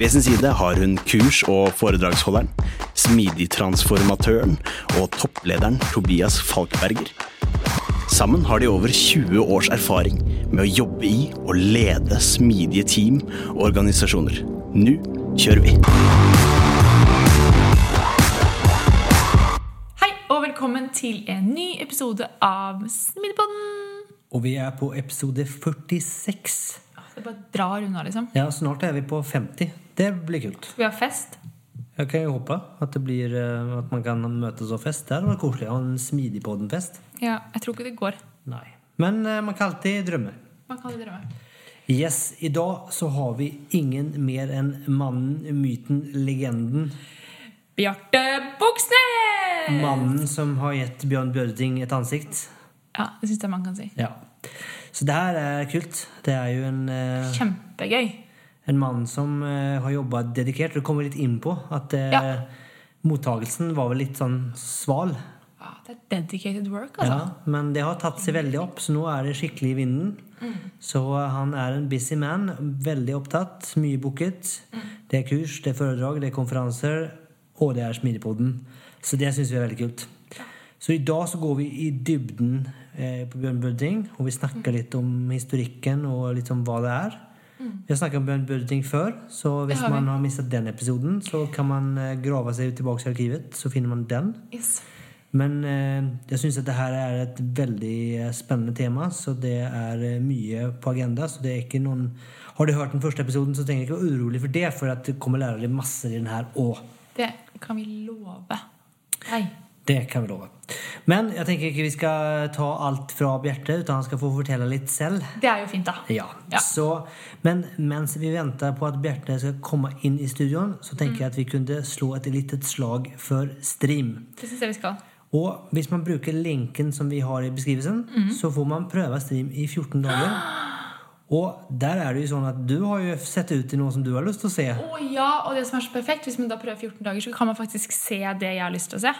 Ved sin side har hun kurs- og foredragsholderen, smidigtransformatøren og topplederen Tobias Falkberger. Sammen har de over 20 års erfaring med å jobbe i og lede smidige team og organisasjoner. Nå kjører vi! Hei og velkommen til en ny episode av Smidigpodden. Og vi er på episode 46. Ah, Det bare drar unna, liksom. Ja, snart er vi på 50. Det blir kult. Vi har fest. Jeg kan jo håpe at, det blir, eh, at man kan møtes og feste. Det hadde vært koselig å ha en Smidigpodden-fest. Ja, jeg tror ikke det går. Nei. Men eh, man kan alltid drømme. Man kan alltid drømme. Yes, i dag så har vi ingen mer enn mannen, myten, legenden. Bjarte Buksnes! Mannen som har gitt Bjørn Bjørding et ansikt. Ja, det syns jeg man kan si. Ja. Så det her er kult. Det er jo en, uh... Kjempegøy. En mann som eh, har jobba dedikert. Du kommer litt inn på at eh, Ja. mottagelsen var vel litt sånn sval. Ja, det er dedicated work, altså. Ja, men det har tatt seg veldig opp, så nå er det skikkelig i vinden. Så han er en busy man. Veldig opptatt. Mye booket. Det er kurs, det er foredrag, det er konferanser, og det er Smidigpodden. Så det syns vi er veldig kult. Så i dag så går vi i dybden eh, på Bjørn Budding, og vi snakker litt om historikken og litt om hva det er. Vi har snakket om Bjørn Budding før, så hvis man har mistet den episoden, så kan man eh, grave seg tilbake i arkivet, så finner man den. Yes. Men eh, jeg syns at det her er et veldig eh, spennende tema, så det er mye på agenda. Så det er ikke noen Har du hørt den første episoden, så trenger du ikke være urolig for det, for at du kommer lærere masse i den her òg. Det kan vi love. Hei. Det kan vi love. Men jeg tenker ikke vi skal ta alt fra Bjarte, utan han skal få fortelle litt selv. Det er jo fint, da. Ja. Ja. Så, men mens vi venter på at Bjarte skal komme inn i studioen, så tenker jeg at vi kunne slå et litet slag for stream. Det syns jeg vi skal. Og hvis man bruker linken som vi har i beskrivelsen, så får man prøve stream i 14 dager. Og der er det jo sånn at du har jo sett ut i noe som du har lyst til å se. Å ja, og det som er så perfekt, hvis man da prøver 14 dager, så kan man faktisk se det jeg har lyst til å se.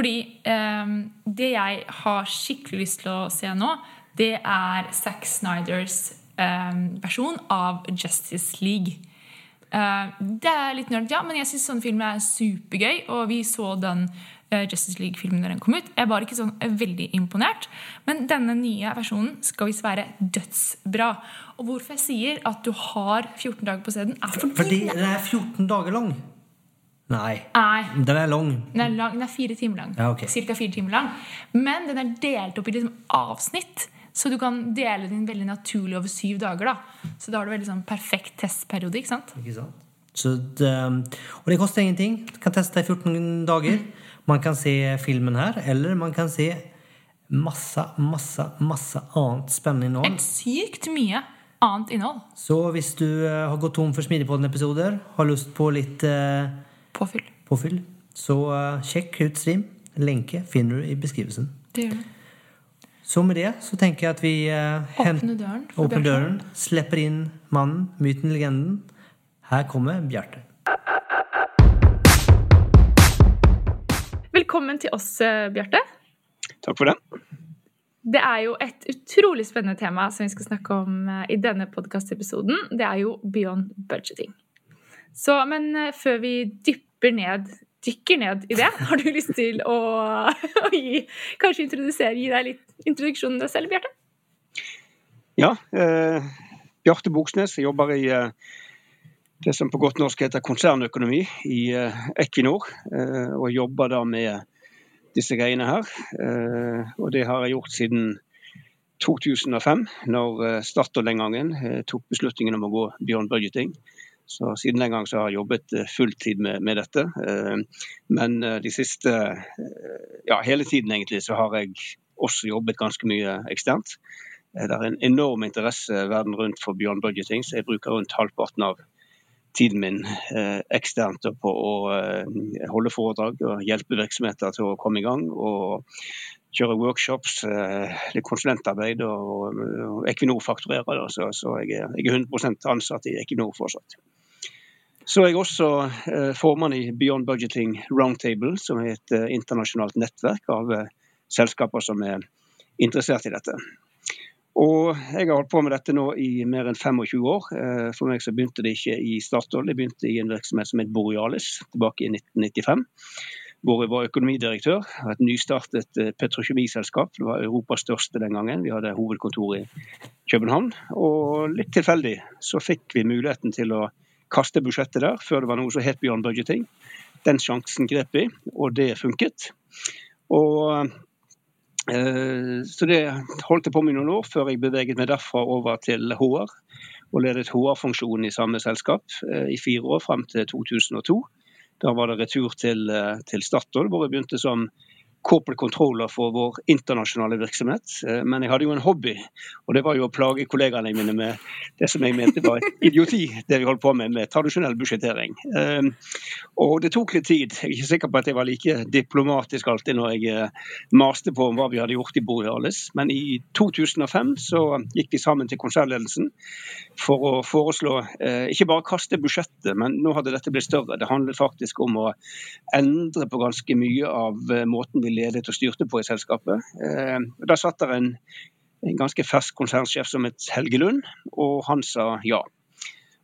Fordi ehm, det jeg har skikkelig lyst til å se nå, det er Zack Snyders ehm, versjon av Justice League. Eh, det er litt nerd, ja, men jeg syns sånne filmer er supergøy. Og vi så den eh, Justice League-filmen når den kom ut. Jeg var ikke sånn eh, veldig imponert. Men denne nye versjonen skal visst være dødsbra. Og hvorfor jeg sier at du har 14 dager på stedet, er fordi, Fordi den er 14 dager lang. Nei, Nei, den er lang. den er, lang, den er fire timer lang. Ja, okay. Cirka fire timer lang. Men den er delt opp i liksom avsnitt. Så du kan dele den veldig naturlig over syv dager. da. Så da har du veldig sånn perfekt testperiode. ikke sant? Ikke sant? Så det, og det koster ingenting. Du kan teste i 14 dager. Man kan se filmen her, eller man kan se masse, masse, masse annet spennende innhold. Helt sykt mye annet innhold. Så hvis du eh, har gått tom for Smidigpodden-episoder, har lyst på litt eh, Påfyll. påfyll, så uh, sjekk ut Stream. Lenke finner du i beskrivelsen. Det gjør du. Så med det så tenker jeg at vi uh, Åpner døren. åpner døren, slipper inn mannen, myten, legenden. Her kommer Bjarte. Velkommen til oss, eh, Bjarte. Takk for det. Det er jo et utrolig spennende tema som vi skal snakke om eh, i denne podkastepisoden. Det er jo beyond budgeting. Så, men eh, før vi dypper ned, dykker ned i det, har du lyst til å, å gi, kanskje introdusere, gi deg litt introduksjon deg selv, Bjarte? Ja, eh, Bjarte Boksnes. Jeg jobber i eh, det som på godt norsk heter konsernøkonomi i eh, Equinor. Eh, og jobber da med disse greiene her. Og det har jeg gjort siden 2005, når Statoil den gangen tok beslutningen om å gå beyond budgeting. Så Siden den gang så har jeg jobbet fulltid med, med dette. Men de siste, ja hele tiden egentlig, så har jeg også jobbet ganske mye eksternt. Det er en enorm interesse verden rundt for beyond budgeting, så jeg bruker rundt halvparten av tiden min eh, eksternt på å eh, holde foredrag og hjelpe virksomheter til å komme i gang. Og kjøre workshops, eh, det konsulentarbeid, og, Equinor fakturerer. Så, jeg er 100 ansatt i Equinor fortsatt. Så er jeg også eh, formann i Beyond Budgeting Roundtable, som er et eh, internasjonalt nettverk av eh, selskaper som er interessert i dette. Og jeg har holdt på med dette nå i mer enn 25 år. For meg så begynte det ikke i Statoil, det begynte i en virksomhet som het Borealis tilbake i 1995. Hvor jeg var økonomidirektør. Et nystartet petrokjemiselskap. Det var Europas største den gangen. Vi hadde hovedkontor i København. Og litt tilfeldig så fikk vi muligheten til å kaste budsjettet der, før det var noe som het Beyond Budgeting. Den sjansen grep vi, og det funket. Og Eh, så det holdt jeg på med noen år før jeg beveget meg derfra over til HR. Og ledet HR-funksjonen i samme selskap eh, i fire år frem til 2002. Da var det retur til, eh, til Statoil, hvor jeg begynte som corporate controller for vår internasjonale virksomhet. Eh, men jeg hadde jo en hobby, og det var jo å plage kollegaene mine med det som jeg mente var idioti, det vi holdt på med med tradisjonell budsjettering. Eh, og det tok litt tid. Jeg er ikke sikker på at jeg var like diplomatisk alltid når jeg eh, maste på om hva vi hadde gjort i Borealis, men i 2005 så gikk vi sammen til konsernledelsen for å foreslå ikke bare kaste budsjettet, men nå hadde dette blitt større. Det handlet faktisk om å endre på ganske mye av måten vi ledet og styrte på i selskapet. Eh, da satt der en, en ganske fersk konsernsjef som het Helge Lund, og han sa ja.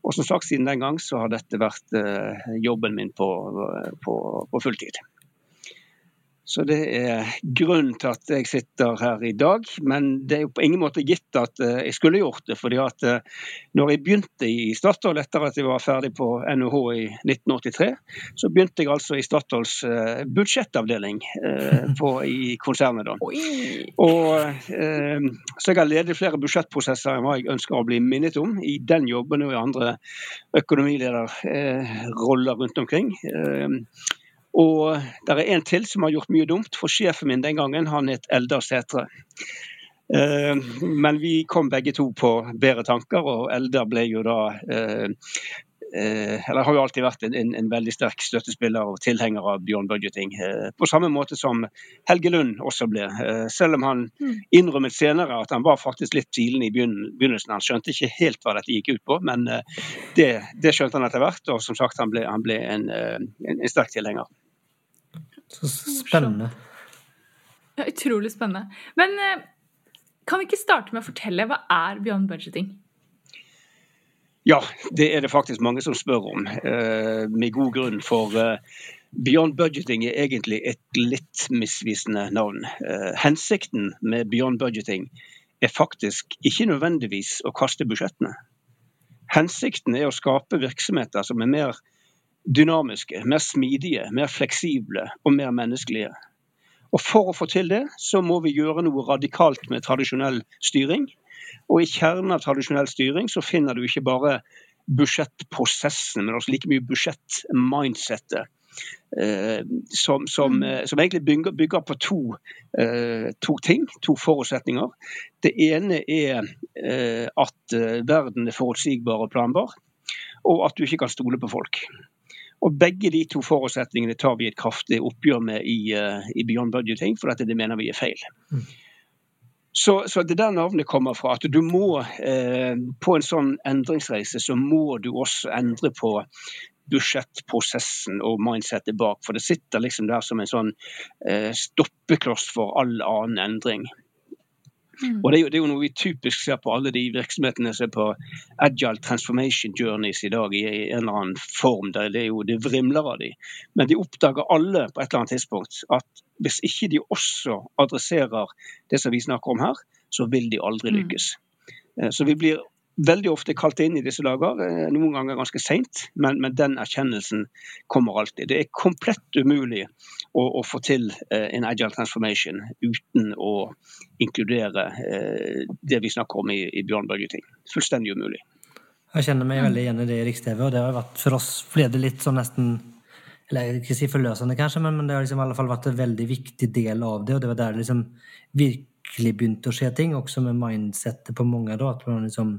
Og som sagt, siden den gang så har dette vært eh, jobben min på, på, på fulltid. Så det er grunnen til at jeg sitter her i dag. Men det er jo på ingen måte gitt at eh, jeg skulle gjort det. fordi at eh, når jeg begynte i Statoil etter at jeg var ferdig på NHH i 1983, så begynte jeg altså i Statoils eh, budsjettavdeling på, i konsernet. da. Og, så jeg har ledet flere budsjettprosesser enn hva jeg ønsker å bli minnet om i den jobben og i andre økonomilederroller rundt omkring. Og det er en til som har gjort mye dumt, for sjefen min den gangen han het Eldar Sætre. Eh, men vi kom begge to på bedre tanker, og Eldar ble jo da eh, eh, eller har jo alltid vært en, en, en, veldig sterk støttespiller og tilhenger av Bjørn Budgeting. På samme måte som Helge Lund også ble. Selv om han mm. innrømmet senere at han var faktisk litt tvilende i begynnelsen. Han skjønte ikke helt hva dette gikk ut på, men det, det skjønte han etter hvert. Og som sagt, han ble, han ble en, en sterk tilhenger. Så spennende. Ja, utrolig spennende. Men eh, kan vi ikke starte med å fortelle hva er Beyond Budgeting? Ja, det er det faktisk mange som spør om, eh, med god grunn. For eh, Beyond Budgeting er egentlig et litt misvisende navn. Hensikten med Beyond Budgeting er faktisk ikke nødvendigvis å kaste budsjettene. Hensikten er å skape virksomheter som er mer dynamiske, mer smidige, mer fleksible og mer menneskelige. Og For å få til det, så må vi gjøre noe radikalt med tradisjonell styring. Og i kjernen av tradisjonell styring så finner du ikke bare budsjettprosessen, men også like mye budsjettmindsettet. Eh, som, som, mm. eh, som, egentlig bygger, bygger på to, eh, to, ting, to forutsetninger. Det ene er eh, at eh, verden er forutsigbar og planbar, og at du ikke kan stole på folk. Og Begge de to forutsetningene tar vi et kraftig oppgjør med i, uh, i Beyond Budgeting, for det mener vi er feil. Mm. Så, så, det der navnet kommer fra. At du må eh, på en sånn endringsreise så må du også endre på budsjettprosessen og mindsettet bak. For det sitter liksom der som en sånn eh, stoppekloss for all annen endring. Mm. Og det er, jo, det er, jo, noe vi typisk ser på alle de virksomhetene som er på agile transformation journeys i dag i en eller annen form. Der det, er jo, det vrimler av de. Men de oppdager alle på et eller annet tidspunkt at hvis ikke de også adresserer det som vi snakker om her, så vil de aldri mm. lykkes. Mm. Så vi blir veldig ofte kalt inn i disse dager, eh, noen ganger ganske seint, men, men, den erkjennelsen kommer alltid. Det er komplett umulig å, å få til eh, en agile transformation uten å inkludere eh, det vi snakker om i, i Beyond Budgeting. Fullstendig umulig. Jeg kjenner meg veldig igjen i det i Riks-TV, og det har vært for oss ble det litt sånn nesten eller ikke si forløsende, kanskje, men, men det har liksom i alle fall vært en veldig viktig del av det. Og det var der det liksom virkelig begynte å skje ting, også med mindsettet på mange. da, At man liksom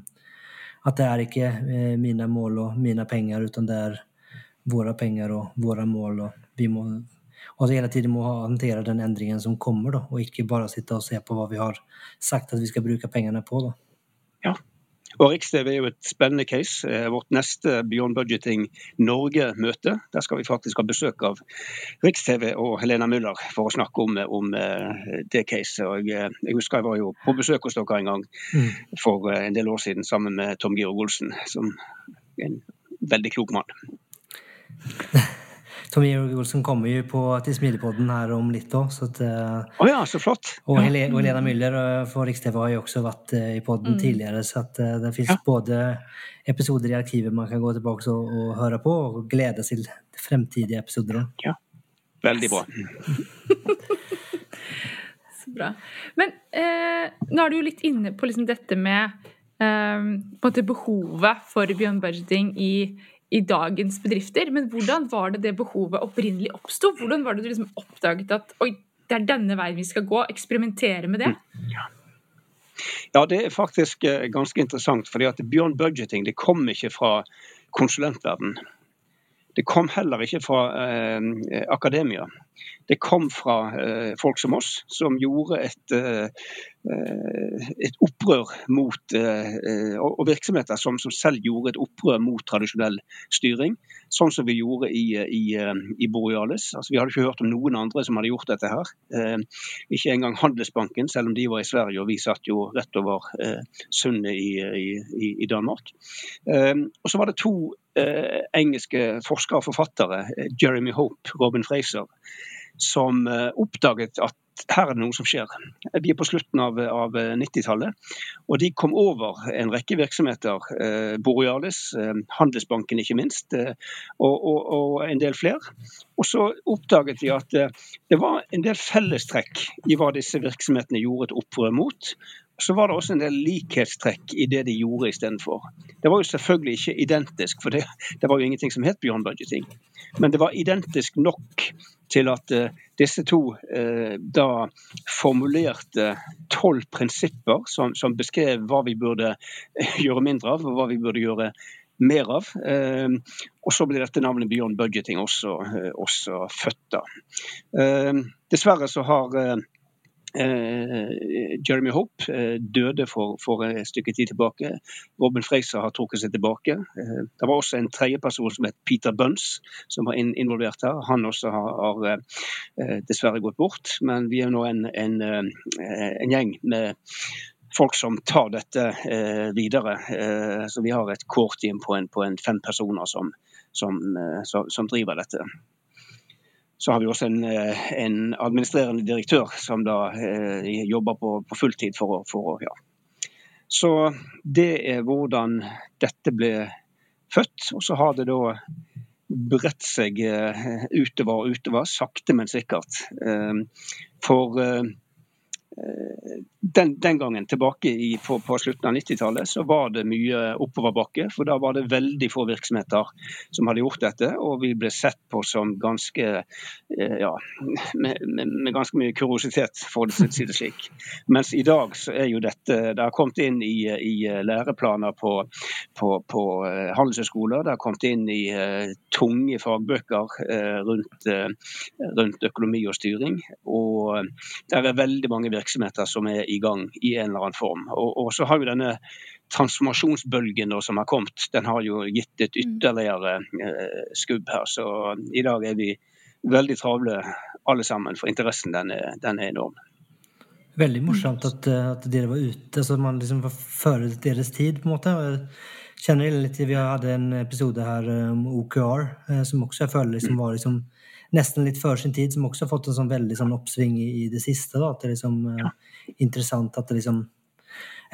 at det er ikke eh, mine mål og mine penger, men det er våre penger og våre mål. Og vi må og hele tiden må håndtere den endringen som kommer, da, og ikke bare sitte og se på hva vi har sagt at vi skal bruke pengene på. Da. Ja, og Riks-TV er jo et spennende case. Eh, vårt neste Beyond Budgeting Norge-møte. Der skal vi faktisk ha besøk av Riks-TV og Helena Müller for å snakke om, om eh, det caset. Og jeg, eh, jeg, husker jeg var jo på besøk hos dere en gang mm. for en del år siden sammen med Tom Georg Olsen, som er en veldig klok mann. Tom Georg Olsen kommer jo på, til Smilepodden her om litt òg. Oh ja, så flott. Og, ja. og Helena Müller for Riks-TV har jo også vært i podden mm. tidligere. Så det fins ja. både episoder i arkivet man kan gå tilbake og, og høre på, og glede seg til fremtidige episoder. Ja, veldig bra. så bra. Men eh, nå er du jo litt inne på liksom dette med eh, på behovet for beyond budgeting i i dagens bedrifter. Men hvordan var det det behovet opprinnelig oppsto? Hvordan var det du liksom oppdaget at oi, det er denne veien vi skal gå? Eksperimentere med det? Ja. Det er faktisk eh, ganske interessant. fordi at Beyond budgeting det kom ikke fra konsulentverden. Det kom heller ikke fra eh, akademia. Det kom fra eh, folk som oss, som gjorde et, eh, eh et opprør mot eh, Og virksomheter som, som, selv gjorde et opprør mot tradisjonell styring. Sånn som vi gjorde i, i, eh, i Borealis. Altså, vi hadde ikke hørt om noen andre som hadde gjort dette her. ikke engang Handelsbanken, selv om de var i Sverige og vi satt jo rett over sundet i, i, Danmark. og så var det to eh, engelske forskere og forfattere, eh, Jeremy Hope, Robin Fraser, som eh, oppdaget at her er det noe som skjer. Vi er på slutten av, av 90-tallet, og de kom over en rekke virksomheter. Eh, Borealis, eh, Handelsbanken ikke minst, eh, og, og, og, en del flere. Og så oppdaget de at det var en del fellestrekk i hva disse virksomhetene gjorde et opprør mot så var det også en del likhetstrekk i det de gjorde istedenfor. Det var jo selvfølgelig ikke identisk, for det, det, var jo ingenting som het beyond budgeting. Men det var identisk nok til at uh, disse to uh, da formulerte tolv prinsipper som, som, beskrev hva vi burde gjøre mindre av, og hva vi burde gjøre mer av. Uh, og så ble dette navnet Beyond Budgeting også, også født. da. dessverre så har Eh, Jeremy Hope eh, døde for, for, et stykke tid tilbake. Robin Fraser har trukket seg tilbake. Eh, det var også en tredjeperson som het Peter Bunce, som var involvert her. Han også har, har dessverre gått bort. Men vi er nå en, en, en gjeng med folk som tar dette videre. så vi har et core-team på, på, en fem personer som, som, som driver dette. Så har vi også en, eh, en administrerende direktør som da eh, jobber på, på fulltid for å, for å ja. Så det er hvordan dette ble født. Og så har det da bredt seg eh, utover og utover, sakte, men sikkert. Eh, for den, den, gangen, tilbake i, på, på, slutten av 90-tallet, så var det mye oppoverbakke. For da var det veldig få virksomheter som hadde gjort dette. Og vi ble sett på som ganske eh, ja, med, med, med, ganske mye kuriositet, for å si det slik. Mens i dag så er jo dette Det har kommet inn i, i læreplaner på, på, på uh, handelshøyskoler. Det har kommet inn i uh, tunge fagbøker uh, rundt, rundt, økonomi og styring. Og det er veldig mange virksomheter som er i gang i en eller annen form. Og, og så har jo denne transformasjonsbølgen som har kommet, den har jo gitt et mm. ytterligere eh, skubb her. Så i dag er vi veldig travle alle sammen, for interessen den er, den er enorm. Veldig morsomt at, at, dere var ute, så man liksom var før deres tid. på en måte. Jeg kjenner litt, Vi hadde en episode her om OKR, eh, som også jeg føler liksom var liksom nesten litt før sin tid, som også har fått en sånn veldig sånn oppsving i, i, det siste. Da, at det er liksom, eh, ja. interessant at det liksom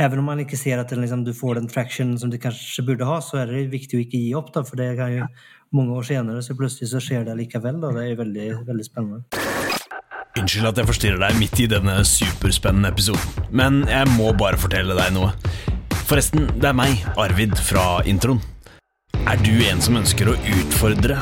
Even om man ikke ser at liksom, du får den traction som du kanskje burde ha, så er det viktig å ikke gi opp. Da, for det kan jo mange år senere så plutselig så skjer det likevel. Da. Det er veldig, veldig spennende. Unnskyld at jeg forstyrrer deg midt i denne superspennende episoden, men jeg må bare fortelle deg noe. Forresten, det er meg, Arvid, fra introen. Er du en som ønsker å utfordre,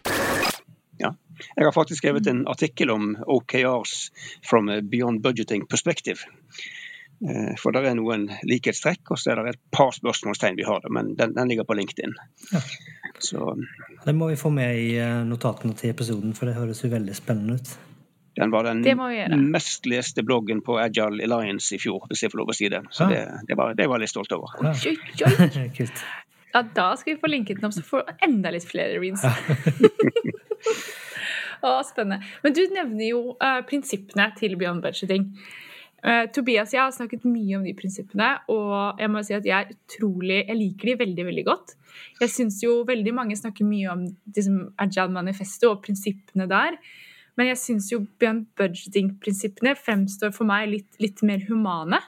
Ja. Jeg har faktisk skrevet en artikkel om OKRs from a beyond budgeting perspective. Eh, For det er noen likhetstrekk, og så er det et par spørsmålstegn vi har, men den, den ligger på LinkedIn. Ja. Så Det må vi få med i eh, notatene til episoden, for det høres jo veldig spennende ut. den var den mest leste bloggen på Agile Alliance i fjor, hvis jeg får lov å si det. Så Ja. det, det, var, det var jeg litt stolt over. Ja. Oi, oi. Kult. Ja, da skal vi få linket den opp, så får enda litt flere reads. Å, spennende. Men du nevner jo uh, prinsippene til Beyond Budgeting. Uh, Tobias og jeg har snakket mye om de prinsippene, og jeg må si at jeg utrolig Jeg liker de veldig, veldig godt. Jeg syns jo veldig mange snakker mye om liksom, Agile Manifesto og prinsippene der. Men jeg syns jo Beyond Budgeting-prinsippene fremstår for meg litt, litt mer humane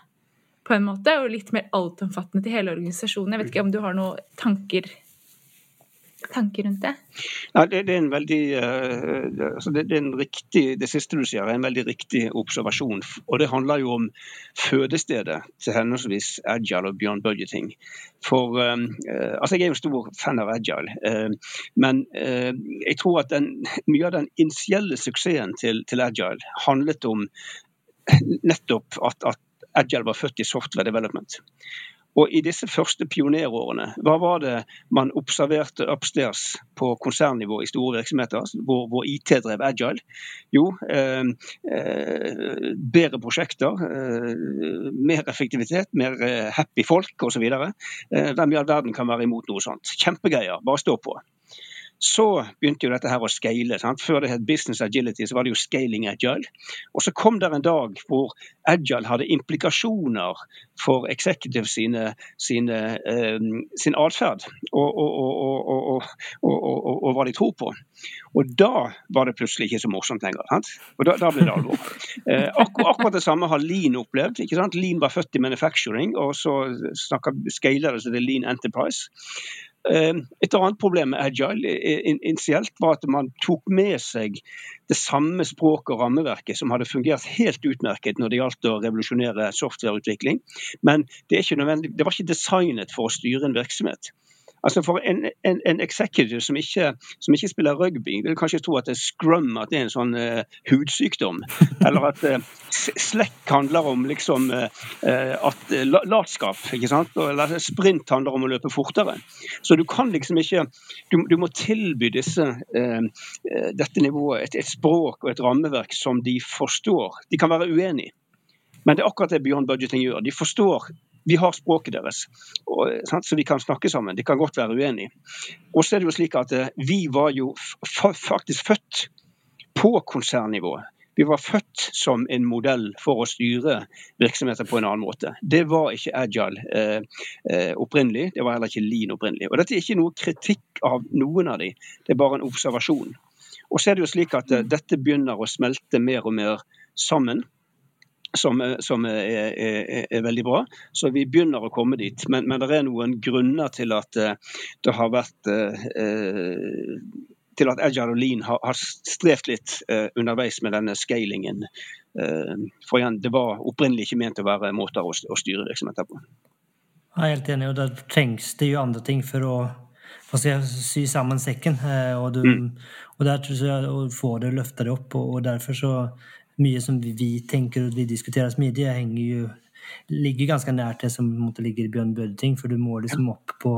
på en måte, og litt mer altomfattende til hele organisasjonen. Jeg vet ikke om du har noen tanker, tanker rundt det? Ja, det, det er en veldig eh, altså det, det, er en riktig, det siste du sier, er en veldig riktig observasjon. Og det handler jo om fødestedet til henholdsvis agile og beyond budgeting. For eh, altså Jeg er jo stor fan av agile, eh, men eh, jeg tror at den, mye av den initielle suksessen til, til agile handlet om nettopp at, at agile var født i software development. Og I disse første pionerårene, hva var det man observerte upstairs på konsernnivå i store virksomheter, hvor, hvor IT drev agile? Jo, eh, eh, bedre prosjekter, eh, mer effektivitet, mer eh, happy folk osv. Eh, hvem i all verden kan være imot noe sånt? Kjempegreier, bare stå på. Så begynte jo dette her å scale. Sant? Før det het business agility, så var det jo scaling agile. Og så kom det en dag hvor agile hadde implikasjoner for executive sine, sine, eh, sin atferd og, og, og, og, hva de tror på. Og da var det plutselig ikke så morsomt lenger. Sant? Og da, da ble det alvor. Eh, akkur, akkurat det samme har Lean opplevd. ikke sant? Lean var født i manufacturing, og så scaler det seg til Lean Enterprise. Et annet problem med agile initielt var at man tok med seg det samme språket og rammeverket som hadde fungert helt utmerket når det gjaldt å revolusjonere softwareutvikling, men det, det var ikke designet for å styre en virksomhet. Altså For en, en, en executive som ikke, som ikke, spiller rugby, vil kanskje tro at det er scrum at det er en sånn uh, hudsykdom. Eller at uh, slekk handler om liksom uh, at latskap. ikke sant? Eller sprint handler om å løpe fortere. Så du kan liksom ikke Du, du må tilby disse, dette nivået et, et språk og et rammeverk som de forstår. De kan være uenige. Men det er akkurat det Beyond Budgeting gjør. De forstår vi har språket deres, og, så vi kan snakke sammen. De kan godt være uenige. Og så er det jo slik at Vi var jo faktisk født på konsernnivå. Vi var født som en modell for å styre virksomheter på en annen måte. Det var ikke agile eh, opprinnelig, det var heller ikke lean opprinnelig. Og Dette er ikke noe kritikk av noen av de, det er bare en observasjon. Og så er det jo slik at Dette begynner å smelte mer og mer sammen som, som er, er, er, veldig bra. Så vi begynner å komme dit. Men, men det er noen grunner til at det har vært eh, til at Agile og Lean har, har strevd litt eh, underveis med denne scalingen. Eh, for igjen, Det var opprinnelig ikke ment å være måter å, å styre virksomheter på. Jeg er helt enig, og der trengs det jo andre ting for å jeg, sy sammen sekken. Og, du, mm. og der tror jeg å få det løfta det opp, og, og derfor så mye som vi tenker og vi diskuterer smidig, henger jo, ligger ganske nært det som måtte, ligger i Bjørn Bødting, for du må liksom opp på,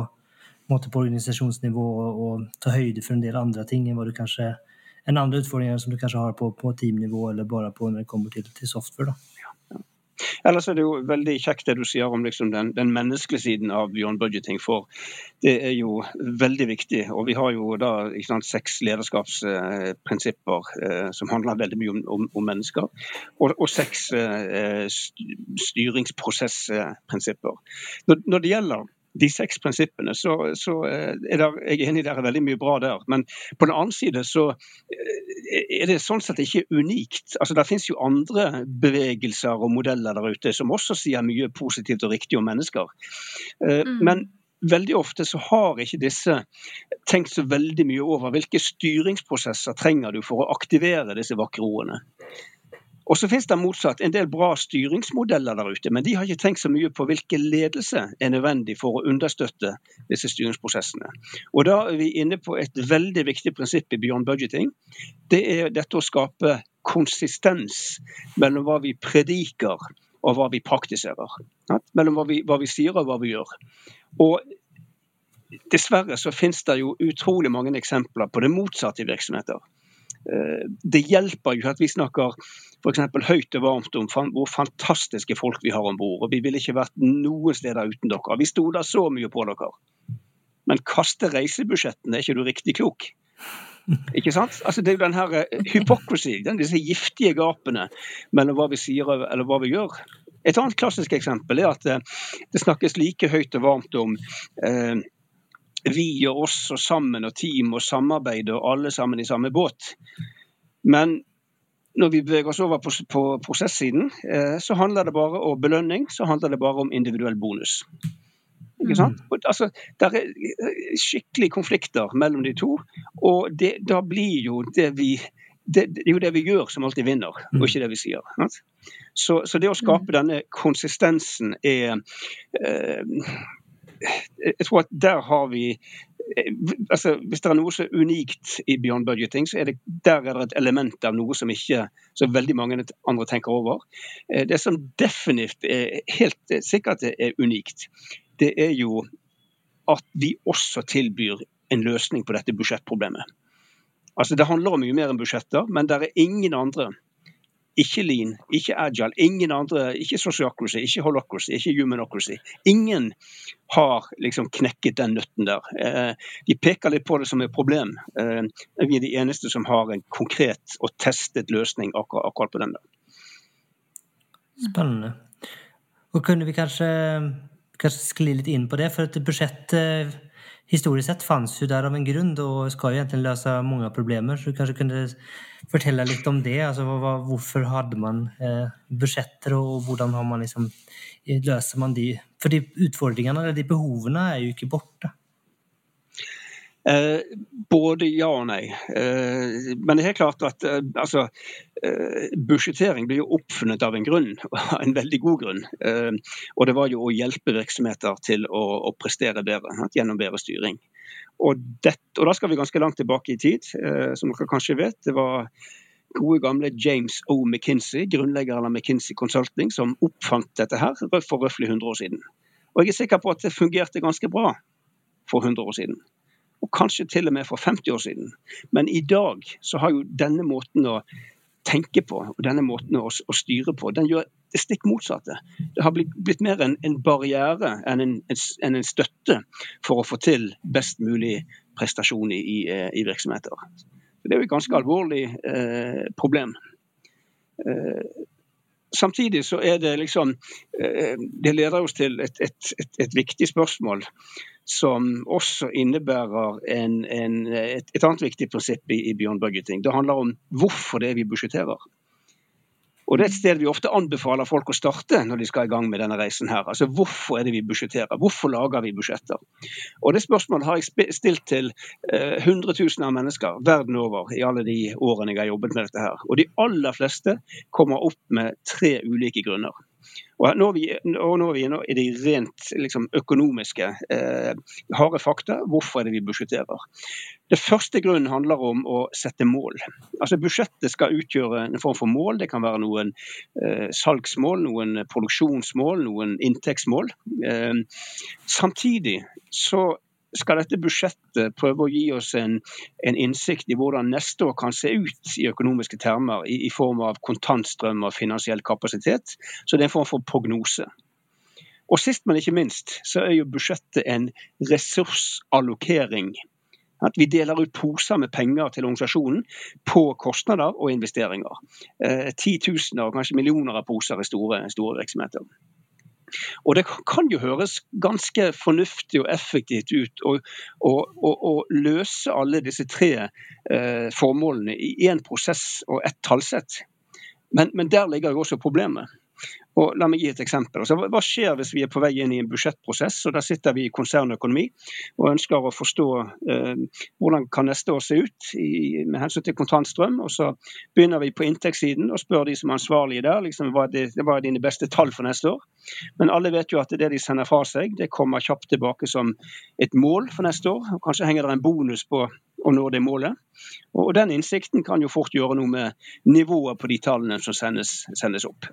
måte, på organisasjonsnivå og, og, ta høyde for en del andre ting enn kanskje enn andre utfordringer som du kanskje har på, på teamnivå eller bare på når det kommer til, til software. Da. Ellers er det jo veldig kjekt det du sier om liksom den, den, menneskelige siden av beyond budgeting. For det er jo veldig viktig. Og vi har jo da sant, seks lederskapsprinsipper eh, som handler veldig mye om, om, om mennesker. Og, og seks eh, styringsprosessprinsipper. Når, når det gjelder de seks prinsippene, så, så eh, er det, jeg er enig det er veldig mye bra der. Men på den annen side så eh, er det sånn sett ikke unikt. Altså Det finnes jo andre bevegelser og modeller der ute som også sier mye positivt og riktig om mennesker. Eh, mm. Men veldig ofte så har ikke disse tenkt så veldig mye over hvilke styringsprosesser trenger du for å aktivere disse vakre ordene. Og så finnes det motsatt en del bra styringsmodeller der ute, men de har ikke tenkt så mye på hvilken ledelse er nødvendig for å understøtte disse styringsprosessene. Og Da er vi inne på et veldig viktig prinsipp i Beyond Budgeting. Det er dette å skape konsistens mellom hva vi prediker og hva vi praktiserer. Mellom hva vi, hva vi sier og hva vi gjør. Og Dessverre så finnes det jo utrolig mange eksempler på det motsatte i virksomheter. Eh, det hjelper jo at vi snakker f.eks. høyt og varmt om hvor fantastiske folk vi har om bord. Vi ville ikke vært noen steder uten dere. Vi stoler så mye på dere. Men kaste reisebudsjettene, er ikke du riktig klok? Ikke sant? Altså Det er jo den her eh, hypocrisy, den, disse giftige gapene mellom hva vi sier eller hva vi gjør. Et annet klassisk eksempel er at eh, det snakkes like høyt og varmt om eh, vi og oss og sammen og team og samarbeid og alle sammen i samme båt. Men når vi beveger oss over på, på prosessiden, eh, så handler det bare om belønning. Så handler det bare om individuell bonus. Ikke sant? Mm. Altså, det er eh, skikkelig konflikter mellom de to. Og det, da blir jo det vi det, det, er jo det vi gjør som alltid vinner, og mm. ikke det vi sier. Så, så det å skape mm. denne konsistensen er eh, jeg tror at der har vi eh, altså Hvis det er noe som er unikt i Beyond Budgeting, så er det der er det et element av noe som ikke så veldig mange andre tenker over. Eh, det som definitivt er helt sikkert er unikt, det er jo at vi også tilbyr en løsning på dette budsjettproblemet. Altså Det handler om mye mer enn budsjetter, men det er ingen andre ikke lean, ikke agile, ingen andre, ikke sociocracy, ikke holocracy, ikke humanocracy. Ingen har liksom knekket den nøtten der. Eh, de peker litt på det som et problem. Eh, vi er de eneste som har en konkret og testet løsning akkurat, på den der. Spennende. Og kunne vi kanskje, kanskje skli litt inn på det? For et budsjett historisk sett fanns jo der av en grunn og skal jo egentlig løse mange problemer. Så du kanskje kunne fortelle litt om det? Altså, hva, hvorfor hadde man eh, budsjetter, og hvordan har man liksom, løser man de? For de utfordringene eller de behovene er jo ikke borte. Eh, både ja og nei. Eh, men det er helt klart at eh, altså, budsjettering blir jo oppfunnet av en grunn, en veldig god grunn. Og det var jo å hjelpe virksomheter til å, å prestere bedre gjennom bedre styring. Og, det, og, da skal vi ganske langt tilbake i tid, som dere kanskje vet. Det var gode gamle James O. McKinsey, grunnleggeren av McKinsey Consulting, som oppfant dette her for røftlig 100 år siden. Og jeg er sikker på at det fungerte ganske bra for 100 år siden og kanskje til og med for 50 år siden. Men i dag så har jo denne måten å tenke på og denne måten å, å styre på, den gjør det stikk motsatte. Det har blitt, blitt mer en, en barriere enn en, en, en, støtte for å få til best mulig prestasjon i, i, i virksomheter. Så det er jo et ganske alvorlig eh, problem. Eh, samtidig så er det liksom eh, Det leder oss til et, et, et, et viktig spørsmål som også innebærer en, en, et, et, annet viktig prinsipp i, i Beyond Budgeting. Det handler om hvorfor det er vi budsjetterer. Og Det er et sted vi ofte anbefaler folk å starte når de skal i gang med denne reisen. her. Altså Hvorfor er det vi budsjetterer? Hvorfor lager vi budsjetter? Og Det spørsmålet har jeg stilt til eh, hundretusener av mennesker verden over i alle de årene jeg har jobbet med dette. her. Og De aller fleste kommer opp med tre ulike grunner. Og er vi, og nå er vi i de rent liksom, økonomiske, eh, harde fakta. Hvorfor er det vi budsjetterer? Det første grunnen handler om å sette mål. Altså Budsjettet skal utgjøre en form for mål. Det kan være noen eh, salgsmål, noen produksjonsmål, noen inntektsmål. Eh, samtidig så skal dette budsjettet prøve å gi oss en, en, innsikt i hvordan neste år kan se ut i økonomiske termer, i, i form av kontantstrøm og finansiell kapasitet. Så det er en form for prognose. Og sist, men ikke minst, så er jo budsjettet en ressursallokering. At vi deler ut poser med penger til organisasjonen på kostnader og investeringer. Eh, titusener, kanskje millioner av poser i store, store virksomheter. Og Det kan jo høres ganske fornuftig og effektivt ut å, å, å, å løse alle disse tre eh, formålene i én prosess og ett tallsett. Men, men, der ligger jo også problemet. Og la meg gi et eksempel. Altså, hva skjer hvis vi er på vei inn i en budsjettprosess, og der sitter vi i konsernøkonomi og ønsker å forstå eh, hvordan kan neste år se ut i, med hensyn til kontantstrøm. og Så begynner vi på inntektssiden og spør de som er ansvarlige der liksom, hva, er det, hva er dine beste tall for neste år. Men alle vet jo at det de sender fra seg, det kommer kjapt tilbake som et mål for neste år. Kanskje henger det en bonus på å nå det målet. Og Den innsikten kan jo fort gjøre noe med nivået på de tallene som sendes, sendes opp.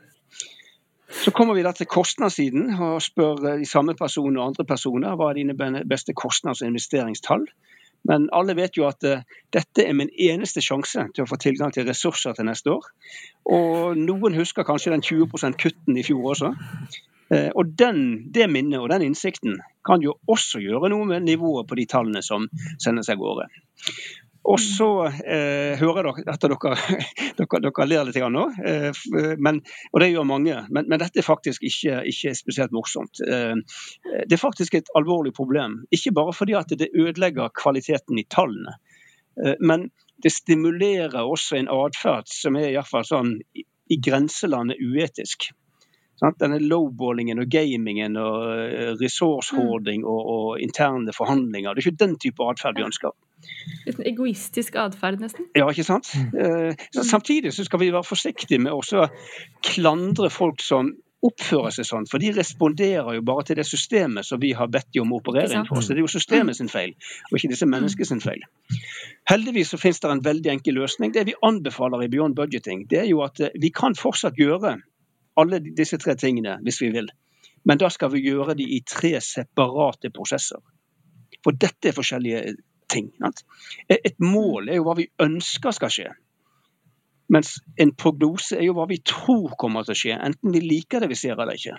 Så kommer vi da til kostnadssiden og spør de samme personene og andre personer hva er dine beste kostnads- og investeringstall. Men alle vet jo at uh, dette er min eneste sjanse til å få tilgang til ressurser til neste år. Og noen husker kanskje den 20% kutten i fjor også. Uh, og den, Det minnet og den innsikten kan jo også gjøre noe med nivået på de tallene som sendes av gårde. Og så eh, hører dere at dere, dere, dere ler litt nå, eh, men, og det gjør mange. Men, men dette er faktisk ikke, ikke spesielt morsomt. Eh, det er faktisk et alvorlig problem. Ikke bare fordi at det ødelegger kvaliteten i tallene, eh, men det stimulerer også en atferd som er i, hvert fall sånn, i grenselandet uetisk. Denne lowballingen og gamingen og eh, resource-hoarding og, og interne forhandlinger. Det er ikke den type atferd vi ønsker. Litt egoistisk atferd, nesten? Ja, ikke sant. Mm. Samtidig så skal vi være forsiktige med å klandre folk som oppfører seg sånn, for de responderer jo bare til det systemet som vi har bedt de om å operere innenfor. Så det er jo systemet sin feil, og ikke disse menneskene sin feil. Heldigvis så finnes det en veldig enkel løsning. Det vi anbefaler i Beyond Budgeting, det er jo at eh, vi kan fortsatt gjøre alle disse tre tingene hvis vi vil. Men da skal vi gjøre de i tre separate prosesser. For dette er forskjellige ting. Et mål er jo hva vi ønsker skal skje. Mens en prognose er jo hva vi tror kommer til å skje, enten vi liker det vi ser eller ikke.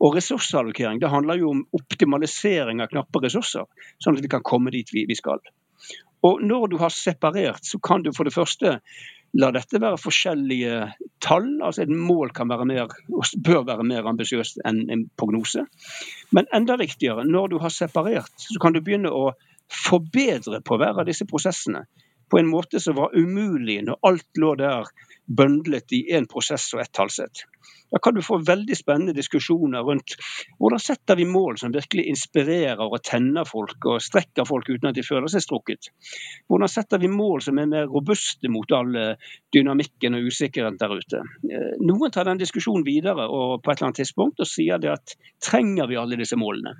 Og ressursallokering det handler jo om optimalisering av knappe ressurser, sånn at vi kan komme dit vi, skal. Og Når du har separert, så kan du for det første la dette være forskjellige tall. altså Et mål kan være mer, og bør være mer ambisiøst enn en prognose. Men enda viktigere, når du har separert, så kan du begynne å forbedre på hver av disse prosessene på en måte som var umulig når alt lå der bøndlet i én prosess og ett tallsett. Da kan du få veldig spennende diskusjoner rundt hvordan setter vi mål som virkelig inspirerer og tenner folk og strekker folk uten at de føler seg strukket. Hvordan setter vi mål som er mer robuste mot all dynamikken og usikkerhet der ute. Eh, noen tar den diskusjonen videre og på et eller annet tidspunkt og sier det at trenger vi alle disse målene?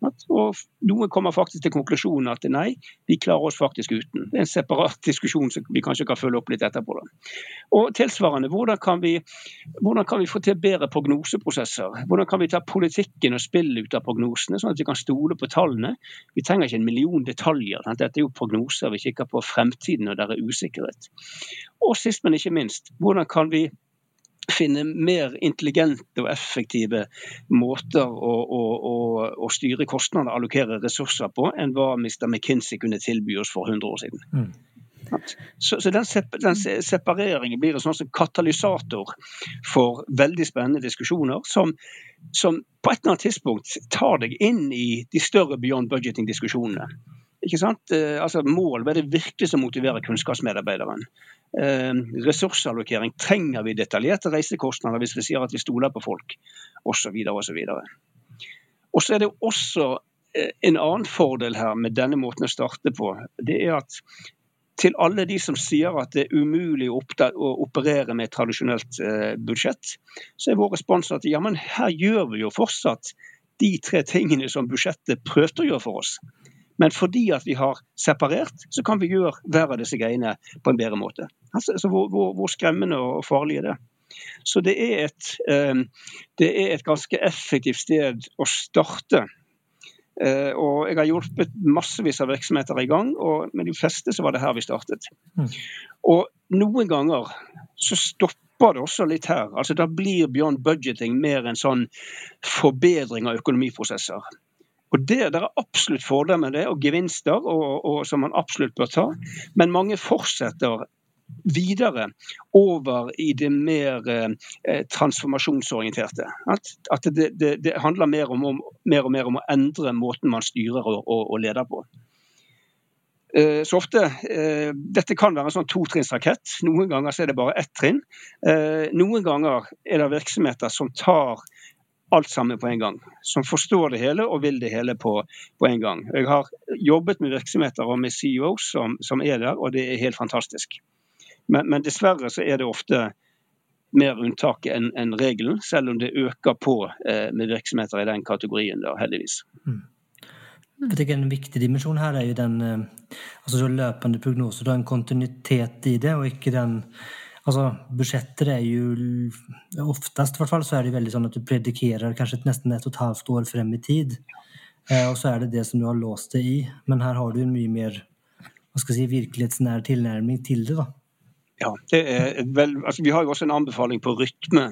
Og noen kommer faktisk til konklusjonen at nei, vi klarer oss faktisk uten. Det er en separat diskusjon som vi kanskje kan følge opp litt etterpå. Da. Og tilsvarende, hvordan kan, vi, hvordan kan, vi, få til bedre prognoseprosesser? Hvordan kan vi ta politikken og spillet ut av prognosene, sånn at vi kan stole på tallene? Vi trenger ikke en million detaljer. Sant? Dette er jo prognoser. Vi kikker på fremtiden, og der er usikkerhet. Og sist, men ikke minst, hvordan kan vi finne mer intelligente og effektive måter å, å, å, å styre kostnader og allokere ressurser på, enn hva Mr. McKinsey kunne tilby oss for 100 år siden. Mm. Så, så den, den, separeringen blir en sånn katalysator for veldig spennende diskusjoner som, som, på et eller annet tidspunkt tar deg inn i de større beyond budgeting-diskusjonene. Ikke sant? Eh, altså Mål, hva er det virkelig som motiverer kunnskapsmedarbeideren? Eh, ressursallokering. Trenger vi detaljerte reisekostnader hvis vi sier at vi stoler på folk? Osv. osv. Og så er det også eh, en annen fordel her med denne måten å starte på. Det er at til alle de som sier at det er umulig å, operere med et tradisjonelt budsjett, så er vår respons at ja, men her gjør vi jo fortsatt de tre tingene som budsjettet prøvde å gjøre for oss. Men fordi at vi har separert, så kan vi gjøre hver av disse greiene på en bedre måte. Altså, hvor, hvor, hvor, skremmende og farlig er det? Så det er, et, um, det er et ganske effektivt sted å starte Eh, og jeg har hjulpet massevis av virksomheter i gang, og med de fleste så var det her vi startet. Mm. Og noen ganger så stopper det også litt her. Altså Da blir beyond budgeting mer en sånn forbedring av økonomiprosesser. Og Det, det er absolutt fordeler med det, og gevinster og, og, som man absolutt bør ta. Men mange fortsetter videre over i det mer eh, transformasjonsorienterte. At, at det, det, det, handler mer, om, om, mer, og mer om å endre måten man styrer og, og, og leder på. Eh, så ofte, eh, Dette kan være en sånn totrinnsrakett. Noen ganger er det bare ett trinn. Eh, noen ganger er det virksomheter som tar alt sammen på en gang. Som forstår det hele og vil det hele på, på en gang. Jeg har jobbet med virksomheter og med CEOs som, som er der, og det er helt fantastisk. Men, men, dessverre så er det ofte mer unntaket enn en regelen, selv om det øker på eh, med virksomheter i den kategorien, da, heldigvis. Mm. Jeg tenker En viktig dimensjon her er jo den eh, altså løpende prognoser. Du har en kontinuitet i det, og ikke den Altså, Budsjetter er jo Oftest i hvert fall, så er det veldig sånn at du predikerer kanskje nesten et og et halvt år frem i tid. Eh, og så er det det som du har låst det i. Men her har du en mye mer hva skal jeg si, virkelighetsnær tilnærming til det. da. Ja, vel, altså Vi har jo også en anbefaling på rytme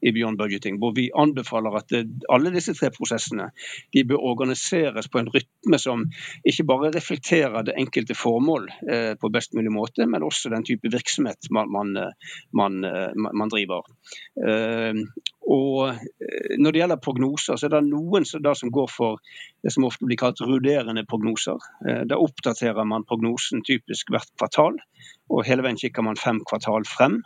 i Beyond Budgeting, hvor vi anbefaler at det, alle disse tre prosessene de bør organiseres på en rytme som ikke bare reflekterer det enkelte formål eh, på best mulig måte, men også den type virksomhet man, man, man, man driver. Eh, og eh, Når det gjelder prognoser, så er det noen som, som går for det som ofte blir kalt ruderende prognoser. Eh, da oppdaterer man prognosen typisk hvert kvartal og hele veien kikker man fem kvartal frem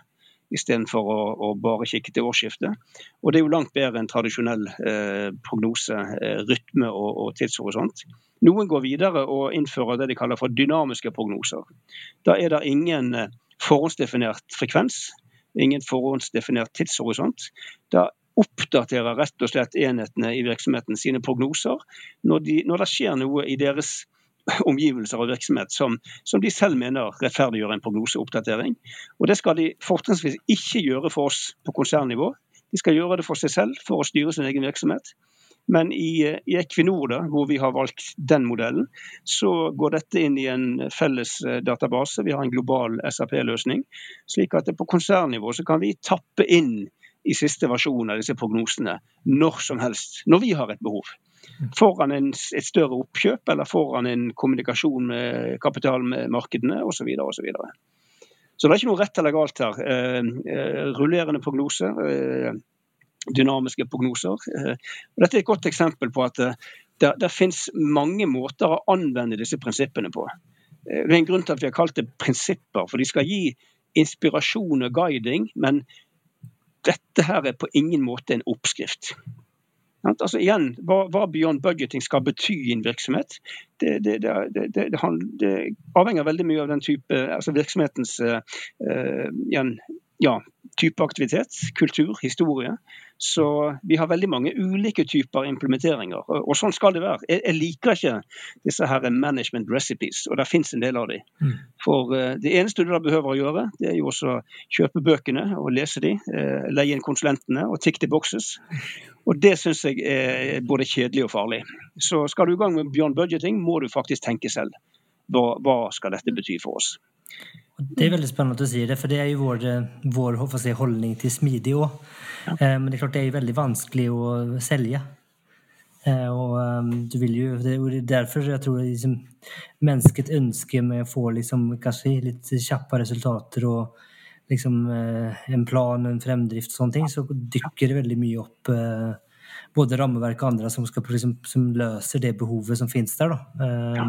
istedenfor å, å bare kikke til årsskiftet. Og det er jo langt bedre enn tradisjonell eh, prognose, eh, rytme og, og tidshorisont. Noen går videre og innfører det de kaller for dynamiske prognoser. Da er det ingen eh, forhåndsdefinert frekvens, ingen forhåndsdefinert tidshorisont. Da oppdaterer rett og slett enhetene i virksomheten sine prognoser når, de, når det skjer noe i deres omgivelser og virksomhet som, som, de selv mener rettferdiggjør en prognoseoppdatering. Og Det skal de fortrinnsvis ikke gjøre for oss på konsernnivå. De skal gjøre det for seg selv for å styre sin egen virksomhet. Men i, i Equinor, da, hvor vi har valgt den modellen, så går dette inn i en felles eh, database. Vi har en global SAP-løsning. Slik at på konsernnivå så kan vi tappe inn i siste versjon av disse prognosene når som helst, når vi har et behov. Foran en, et større oppkjøp eller foran en kommunikasjon med kapitalmarkedene osv. Så, videre, og så, så det er ikke noe rett eller galt her. Eh, eh, rullerende prognoser, eh, dynamiske prognoser. Og dette er et godt eksempel på at det, det finnes mange måter å anvende disse prinsippene på. Det er en grunn til at vi har kalt det prinsipper, for de skal gi inspirasjon og guiding. men dette her er på ingen måte en oppskrift. Altså igjen, hva, hva, beyond budgeting skal bety i en virksomhet, det, det, det, det, avhenger veldig mye av den type, altså virksomhetens uh, igjen, ja, type aktivitet, kultur, historie. Så vi har veldig mange ulike typer implementeringer, og sånn skal det være. Jeg, liker ikke disse her management recipes, og det fins en del av dem. Mm. For uh, det eneste du da behøver å gjøre, det er jo også kjøpe bøkene og lese de, uh, leie inn konsulentene og tick the boxes. Og det syns jeg er både kjedelig og farlig. Så skal du i gang med beyond budgeting, må du faktisk tenke selv. Hva, hva skal dette bety for oss? Det er veldig spennende at du sier det, for det er jo vår, vår si, holdning til smidig òg. Ja. Eh, men det er klart det er jo veldig vanskelig å selge. Eh, og um, du vil jo, Det er derfor jeg tror liksom, mennesket ønsker med å få liksom, kanskje litt kjappe resultater og liksom, eh, en plan, en fremdrift og sånne ting, så dykker det veldig mye opp både rammeverk og andre som, skal, liksom, som løser det behovet som finnes der. Da. Ja.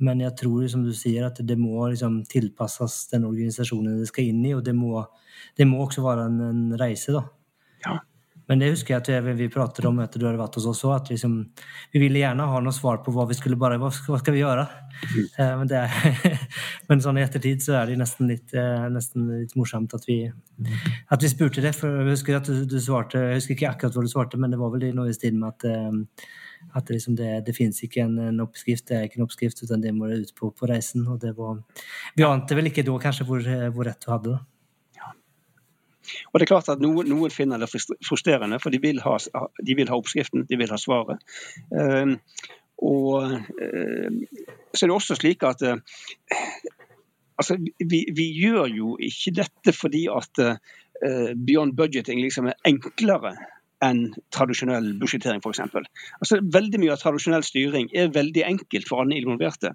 Men jeg tror, som du sier, at det må liksom tilpasses den organisasjonen det skal inn i. Og det må, det må også være en, en reise, da. Ja. Men det husker jeg at vi pratet om etter du hadde vært hos oss òg, at liksom, vi ville gjerne ha noe svar på hva vi skulle bare, hva skal, hva skal vi gjøre? Mm. Eh, men, er, men, sånn i ettertid så er det nesten litt, eh, nesten litt morsomt at vi, at vi spurte det. For jeg husker at du, du, svarte, jeg husker ikke akkurat hva du svarte, men det var vel noe i stil med at eh, at det, liksom det, det finnes ikke en, en, oppskrift, det er ikke en oppskrift, utan det må du ut på, på reisen. og det var, Vi ante vel ikke da kanskje hvor, hvor rett du hadde. Ja. Og det er klart at Noen, noen finner det frustrerende, for de vil, ha, de vil, ha, oppskriften, de vil ha svaret. Uh, Og så er det også slik at altså, vi, vi, gjør jo ikke dette fordi at beyond budgeting liksom er enklere enn tradisjonell budsjettering f.eks. Altså, veldig mye av tradisjonell styring er veldig enkelt for alle involverte.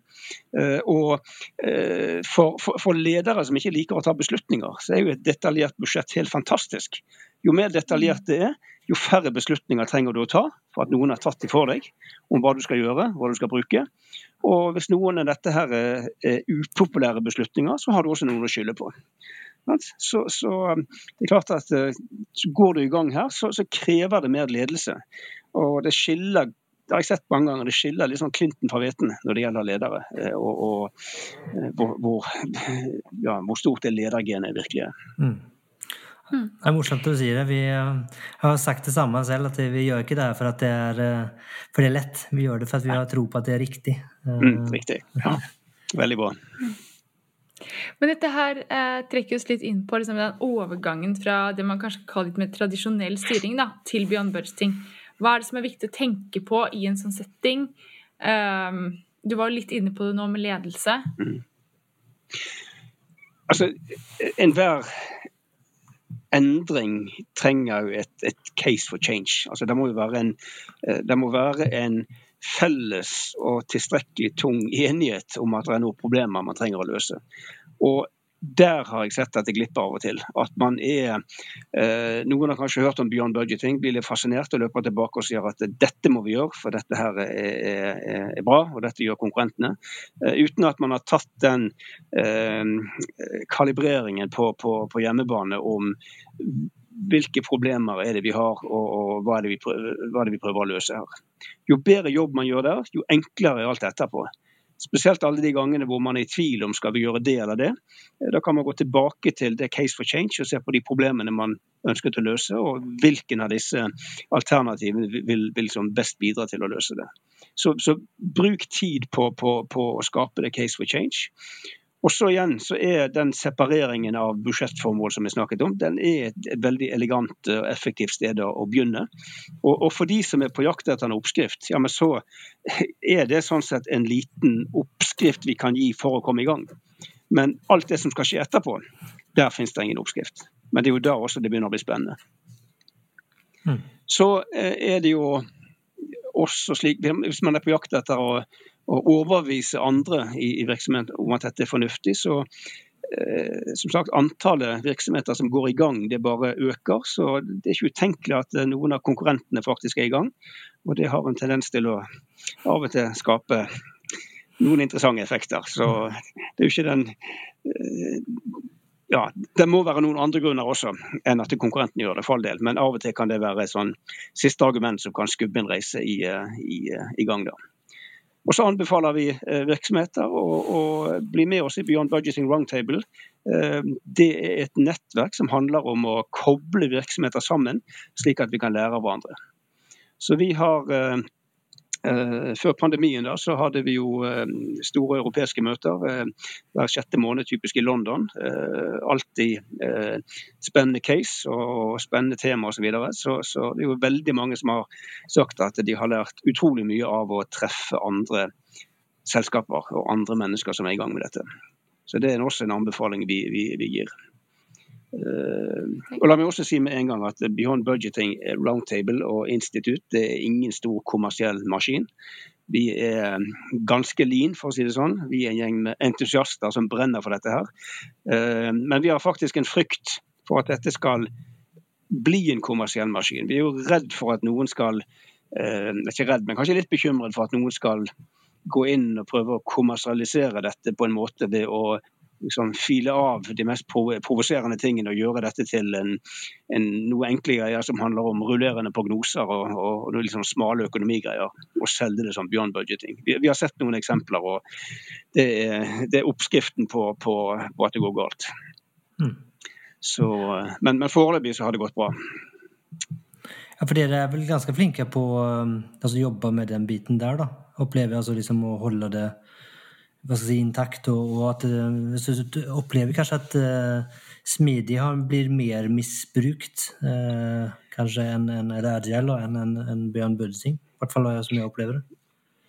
Uh, og uh, for, for, for, ledere som ikke liker å ta beslutninger, så er jo et detaljert budsjett helt fantastisk. Jo mer detaljert det er, jo færre beslutninger trenger du å ta for at noen har tatt dem for deg om hva du skal gjøre, hva du skal bruke. Og hvis noen av dette her er upopulære beslutninger, så har du også noen å skylde på. Så, så, um, det er klart at uh, Går du i gang her, så, så krever det mer ledelse. Og det skiller det har jeg sett mange ganger, det skiller liksom Clinton fra hveten når det gjelder ledere. Uh, og, og uh, hvor, hvor, ja, hvor, stort det ledergenet virkelig er. Mm. Mm. Det er morsomt du sier det. Vi har sagt det samme selv, at vi gjør ikke det for at det er, for det er lett. Vi gjør det for at vi har tro på at det er riktig. Mm, riktig. Ja. Veldig bra. Men dette her eh, trekker oss litt inn på liksom, den overgangen fra det man kanskje kaller litt mer tradisjonell styring da, til beyond budgeting. Hva er det som er viktig å tenke på i en sånn setting? Um, du var jo litt inne på det nå med ledelse. Mm. Altså, enhver endring trenger jo et, et, case for change. Altså, det må jo være en, eh, det må være en felles og tilstrekkelig tung enighet om at det er noen problemer man trenger å løse. Og der har jeg sett at det glipper av og til. At man er eh, Noen har kanskje hørt om beyond budgeting, blir litt fascinert og løper tilbake og sier at dette må vi gjøre, for dette her er, er, er bra, og dette gjør konkurrentene. Eh, uten at man har tatt den eh, kalibreringen på, på, på hjemmebane om hvilke problemer er det vi har, og, og hva, er vi prøver, hva, er det vi prøver, å løse her. Jo bedre jobb man gjør der, jo enklere er alt etterpå. Spesielt alle de gangene hvor man er i tvil om skal vi gjøre det eller det. Da kan man gå tilbake til det case for change og se på de problemene man ønsket å løse, og hvilken av disse alternativene vil, vil best bidra til å løse det. Så, så bruk tid på, på, på å skape det case for change. Og så igjen så er den separeringen av budsjettformål som vi snakket om, den er et, veldig elegant og effektivt sted å, begynne. Og, og, for de som er på jakt etter en oppskrift, ja, men så er det sånn sett en liten oppskrift vi kan gi for å komme i gang. Men alt det som skal skje etterpå, der finnes det ingen oppskrift. Men det er jo da også det begynner å bli spennende. Mm. Så eh, er det jo også slik, Hvis man er på jakt etter å å overbevise andre i, i virksomheten om at dette er fornuftig, så eh, som sagt, Antallet virksomheter som går i gang, det bare øker. Så det er ikke utenkelig at eh, noen av konkurrentene faktisk er i gang. Og det har en tendens til å av og til skape noen interessante effekter. Så det er jo ikke den eh, ja, Det må være noen andre grunner også enn at konkurrenten gjør det, for all del. Men av og til kan det være et sånn siste argument som kan skubbe en reise i, i, i gang. da. Og så anbefaler vi eh, virksomheter å, å bli med oss i Beyond Budgeting Roundtable. Eh, det er et nettverk som handler om å koble virksomheter sammen, slik at vi kan lære av hverandre. Så vi har eh, før pandemien da, så hadde vi jo eh, store europeiske møter eh, hver sjette måned, typisk i London. Alltid spennende case og spennende tema osv. Så, videre. så Så det er jo veldig mange som har sagt at de har lært utrolig mye av å treffe andre selskaper og andre mennesker som er i gang med dette. Så det er også en anbefaling vi, vi, vi gir. Uh, og la meg også si med en gang at Beyond Budgeting Roundtable og Institutt det er ingen stor kommersiell maskin. Vi er ganske lean, for å si det sånn. Vi er en gjeng med entusiaster som brenner for dette her. Uh, men vi har faktisk en frykt for at dette skal bli en kommersiell maskin. Vi er jo redd for at noen skal uh, Ikke redd, men kanskje litt bekymret for at noen skal gå inn og prøve å kommersialisere dette på en måte ved å liksom file av de mest provoserende tingene og gjøre dette til en, en noe enkle greier som handler om rullerende prognoser og, og, og liksom smale økonomigreier, og selge det som beyond budgeting. Vi, vi har sett noen eksempler, og det er, det er oppskriften på, på, på, at det går galt. Mm. Så, men, men foreløpig så har det gått bra. Ja, for dere er vel ganske flinke på å altså, jobbe med den biten der, da? Opplever altså liksom å holde det hva skal jeg si, intakt, og, og at eh, du opplever kanskje at uh, smidig blir mer misbrukt uh, kanskje enn en Radial og enn en, en Bjørn Budsing. I hvert fall som jeg opplever det.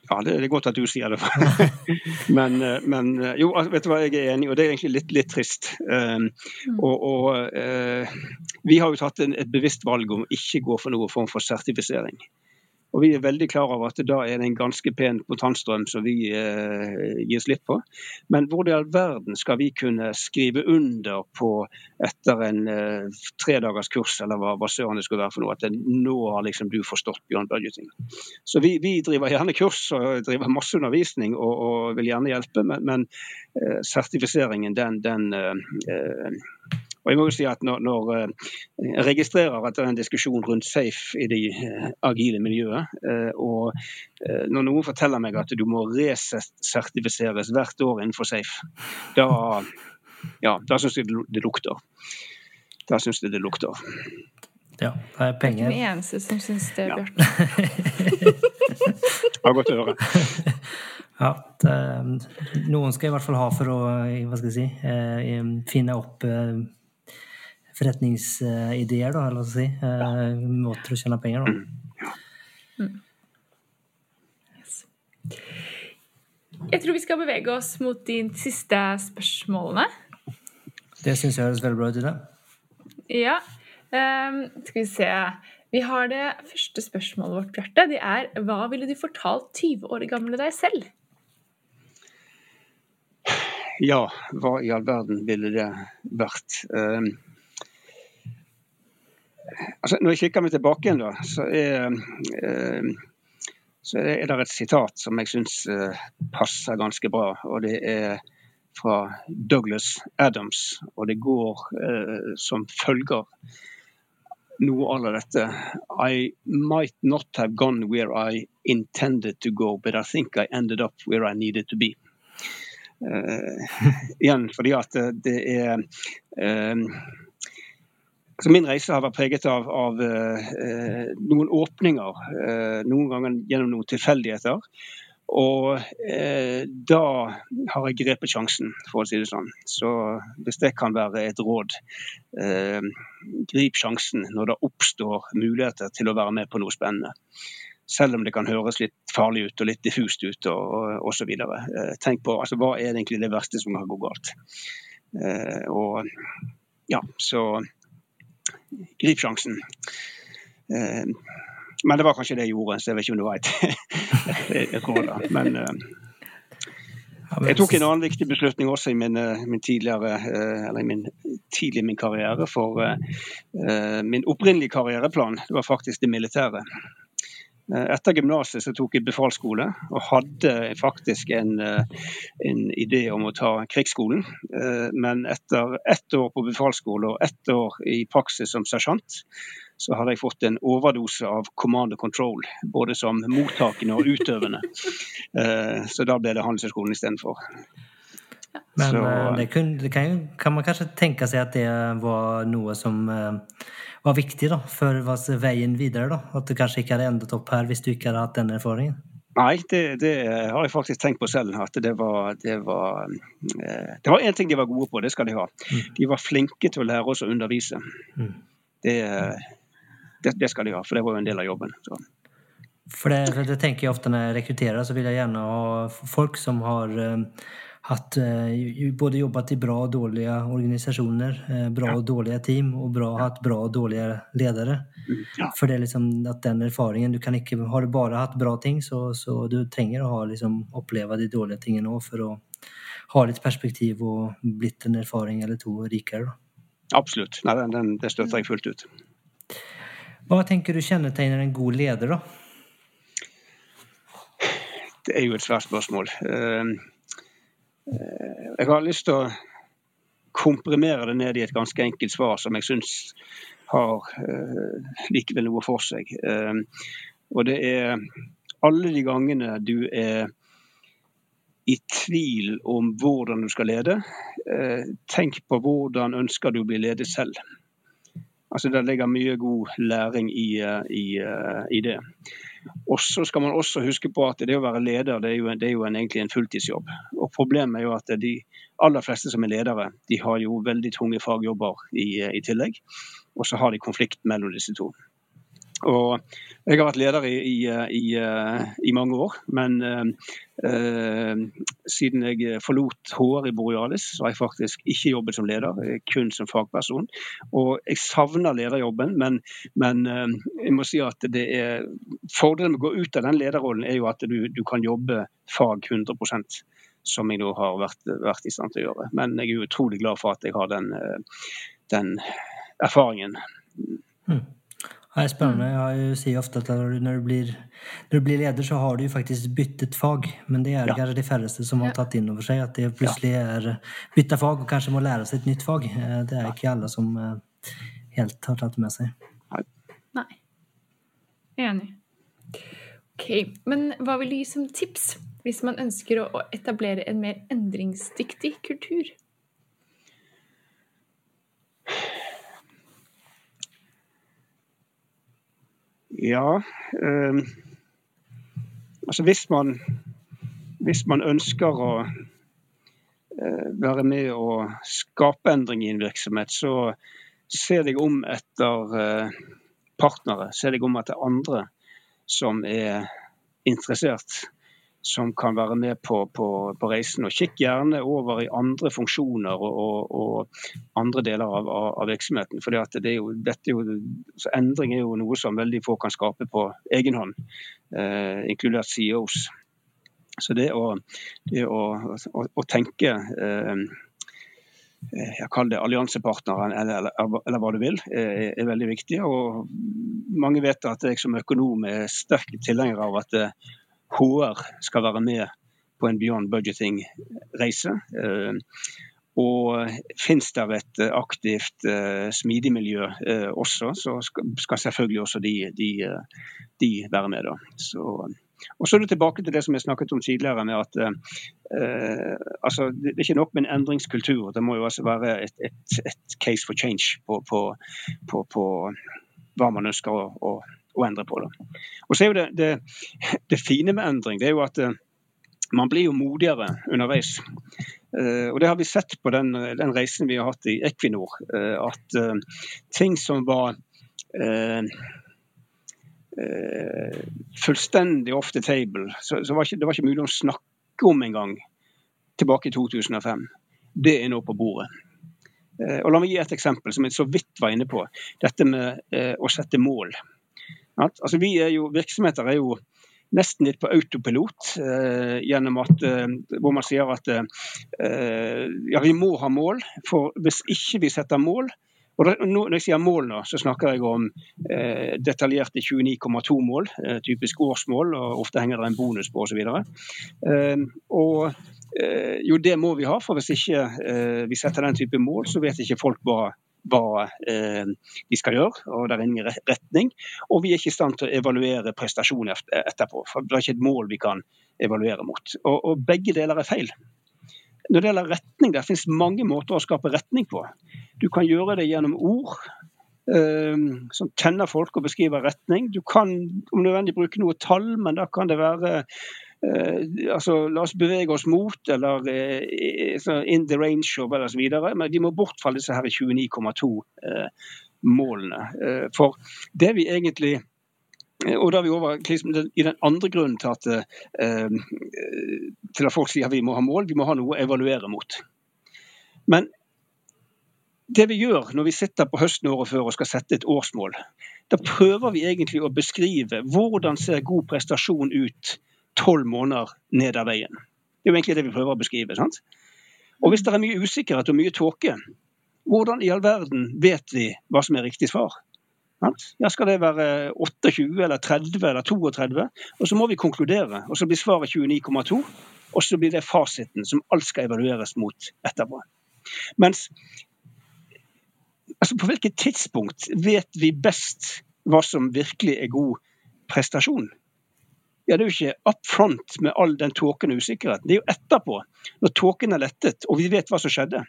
Ja, det, er godt at du sier det. men, eh, men, jo, altså, vet du hva, jeg er enig, og det er egentlig litt, litt trist. Um, og, og uh, vi har jo tatt en, et bevisst valg om ikke gå for noen form for sertifisering. Og Vi er veldig klar over at da er det en ganske pen kontantstrøm som vi eh, gir slipp på. Men hvor i all verden skal vi kunne skrive under på etter en eh, tredagers kurs eller hva, hva søren det skulle være for noe, at nå har liksom du forstått beyond budgeting. Så vi, vi, driver gjerne kurs og driver masse undervisning og, og vil gjerne hjelpe, men, men eh, sertifiseringen den, den eh, eh og jeg må jo si at når, når Jeg eh, registrerer at det er en diskusjon rundt safe i det eh, agile miljøet. Eh, og når noen forteller meg at du må resertifiseres hvert år innenfor safe, da, ja, da syns jeg det lukter. Da syns jeg det lukter. Ja, det er penger. Det er ikke den eneste som syns det, Bjarte. Ja. godt å høre. Ja, det, noen skal i hvert fall ha for å hva skal jeg si, finne opp forretningsideer, da, la oss si. Eh, måter å tjene penger, da. Mm. Yes. Jeg tror vi skal bevege oss mot de siste spørsmålene. Det syns jeg høres veldig bra ut i det. Ja. Um, skal vi se Vi har det første spørsmålet vårt, Bjarte. Det er hva ville du fortalt 20 år gamle deg selv? Ja, hva i all verden ville det vært? Um, altså, når jeg kikker meg tilbake igjen, da, så er, eh, så er det et sitat som jeg syns eh, passer ganske bra. Og det er fra Douglas Adams, og det går eh, som følger noe av dette. I might not have gone where I intended to go, but I think I ended up where I needed to be. Uh, igjen fordi at det er uh, Altså min reise har vært preget av, av eh, noen åpninger, eh, noen ganger gjennom noen tilfeldigheter. Og eh, da har jeg grepet sjansen, for å si det sånn. Så hvis det kan være et råd, eh, grip sjansen når det oppstår muligheter til å være med på noe spennende. Selv om det kan høres litt farlig ut og litt diffust ut og osv. Eh, tenk på altså, hva er egentlig det verste som kan gå galt. Eh, og ja, så grip sjansen. Eh, men det var kanskje det jeg gjorde, så jeg vet ikke om det var et, et råd. Men eh, jeg tok en annen viktig beslutning også i min, eh, min tidligere, eller min, tidlig min karriere. For min opprinnelige karriereplan det var faktisk det militære. Eh, etter gymnaset tok jeg befalsskole, og hadde faktisk en, eh, en, idé om å ta krigsskolen. Eh, men etter ett år på befalsskole og ett år i praksis som sersjant, så hadde jeg fått en overdose av command and control, både som mottakende og utøvende. Så da ble det Handelshøyskolen istedenfor. Men så, det, kun, det kan, kan, man kanskje tenke seg at det var noe som var viktig da, for veien videre? da? At du kanskje ikke hadde endet opp her hvis du ikke hadde hatt den erfaringen? Nei, det, det, har jeg faktisk tenkt på selv. At det var Det var, eh, det var én ting de var gode på, det skal de ha. Mm. De var flinke til å lære oss å undervise. Mm. Det, det, skal de ha, for det var jo en del av jobben. Så. For det, for det tenker jeg ofte når jeg rekrutterer, så vil jeg gjerne ha folk som har eh, hatt, eh, både jobbat i bra og dårlige organisasjoner, eh, bra og dårlige team og bra, hatt bra og dårlige ledere. Ja. For det er liksom at den erfaringen du kan ikke, Har du bare hatt bra ting, så, så du trenger å ha, liksom, oppleve de dårlige tingene òg for å ha litt perspektiv og blitt en erfaring eller to rikere. Da. Absolutt. Nei, den, den, det støtter jeg fullt ut. Hva tenker du kjennetegner en god leder, da? Det er jo et svært spørsmål. Uh, Eh, jeg har lyst til å komprimere det ned i et ganske enkelt svar som jeg syns har eh, likevel noe for seg. Eh, og det er alle de gangene du er i tvil om hvordan du skal lede, tenk på hvordan ønsker du å bli ledet selv. Altså Det ligger mye god læring i, i, i det. Og så skal man også huske på at det å være leder det er jo, det er jo en, egentlig en fulltidsjobb. Og Problemet er jo at de aller fleste som er ledere, de har jo veldig tunge fagjobber i, i tillegg. Og så har de konflikt mellom disse to. Og jeg har vært leder i, i, i, i mange år, men eh, siden jeg forlot HR i Borealis, så har jeg faktisk ikke jobbet som leder, kun som fagperson. Og jeg savner lederjobben, men, men eh, jeg må si at det er fordelen med å gå ut av den lederrollen er jo at du, du kan jobbe fag 100% som jeg nå har vært, vært, i stand til å gjøre. Men jeg er utrolig glad for at jeg har den, den erfaringen. Mm. Det er spennende. Jeg sier ofte at når du, blir, når du, blir, leder, så har du faktisk byttet fag. Men det er ja. kanskje de færreste som har tatt inn over seg at det plutselig er bytta fag og kanskje må lære seg et nytt fag. Eh, det er ikke alle som eh, helt har tatt med seg. Nei. Enig. Ok, Men hva vil du gi som tips hvis man ønsker å etablere en mer endringsdyktig kultur? Ja, eh, altså hvis man, hvis man ønsker å eh, være med og skape endring i en virksomhet, så se deg om etter eh, partnere. Se deg om etter andre som er interessert som kan være med på, på, på reisen. Og Kikk gjerne over i andre funksjoner og, og, og andre deler av, av virksomheten. For det er jo, dette er jo, endring er jo noe som veldig få kan skape på egen hånd, eh, inkludert CEOs. Så det å, det å, å, å tenke eh, jeg kaller det alliansepartneren, eller, eller, eller, hva du vil, er, er, veldig viktig. Og mange vet at jeg som økonom er sterk tilhenger av at HR skal være med på en Beyond Budgeting-reise. Eh, og finnes det et aktivt, eh, smidig miljø eh, også, så skal selvfølgelig også de, de, de være med. Da. Så, og så er det tilbake til det som jeg snakket om tidligere, med at eh, altså, det er ikke nok med en endringskultur. Det må jo altså være et, et, et case for change på, på, på, på, hva man ønsker å, å å endre på det. Og så er jo det, det, det, fine med endring det er jo at uh, man blir jo modigere underveis. Uh, og Det har vi sett på den, den, reisen vi har hatt i Equinor. Uh, at ting som var fullstendig off the table, så var ikke, det var ikke mulig å snakke om engang tilbake i 2005. Det er nå på bordet. Og La meg gi et eksempel som jeg så vidt var inne på. Dette med å sette mål. Altså, er jo, virksomheter er jo nesten litt på autopilot, eh, gjennom at, eh, hvor man sier at eh, ja, vi må ha mål. For hvis ikke vi setter mål, og da, Når jeg sier mål, nå, så snakker jeg om eh, detaljerte 29,2 mål, eh, typisk årsmål, og ofte henger det en bonus på osv. Eh, og eh, jo, det må vi ha, for hvis ikke vi setter den type mål, så vet ikke folk hva hva eh, de skal gjøre, og det er ingen retning. Og vi er ikke i stand til å evaluere prestasjon etterpå, for det er ikke et mål vi kan evaluere mot. Og, og begge deler er feil. Når det gjelder retning, det finnes mange måter å skape retning på. Du kan gjøre det gjennom ord. Eh, som tenner folk og beskriver retning. Du kan om nødvendig bruke noe tall, men da kan det være altså, La oss bevege oss mot, eller eh, in the range of, eller så videre. Men vi må bort fra disse her 29,2 eh, målene. Eh, for det vi egentlig eh, og da er vi over i den andre grunnen til at, eh, til at folk sier at vi må ha mål. Vi må ha noe å evaluere mot. Men det vi gjør når vi sitter på høsten året før og skal sette et årsmål, da prøver vi egentlig å beskrive hvordan ser god prestasjon ut tolv måneder ned av veien. Det er jo egentlig det vi prøver å beskrive. sant? Og hvis det er mye usikkerhet og mye tåke, hvordan i all verden vet vi hva som er riktig svar? Ja, skal det være 28 eller 30 eller 32? Og så må vi konkludere, og så blir svaret 29,2. Og så blir det fasiten som alt skal evalueres mot etterpå. Mens altså På hvilket tidspunkt vet vi best hva som virkelig er god prestasjon? Ja, det er jo ikke up front med all den tåken og usikkerheten. Det er jo etterpå, når tåken er lettet og vi vet hva som skjedde.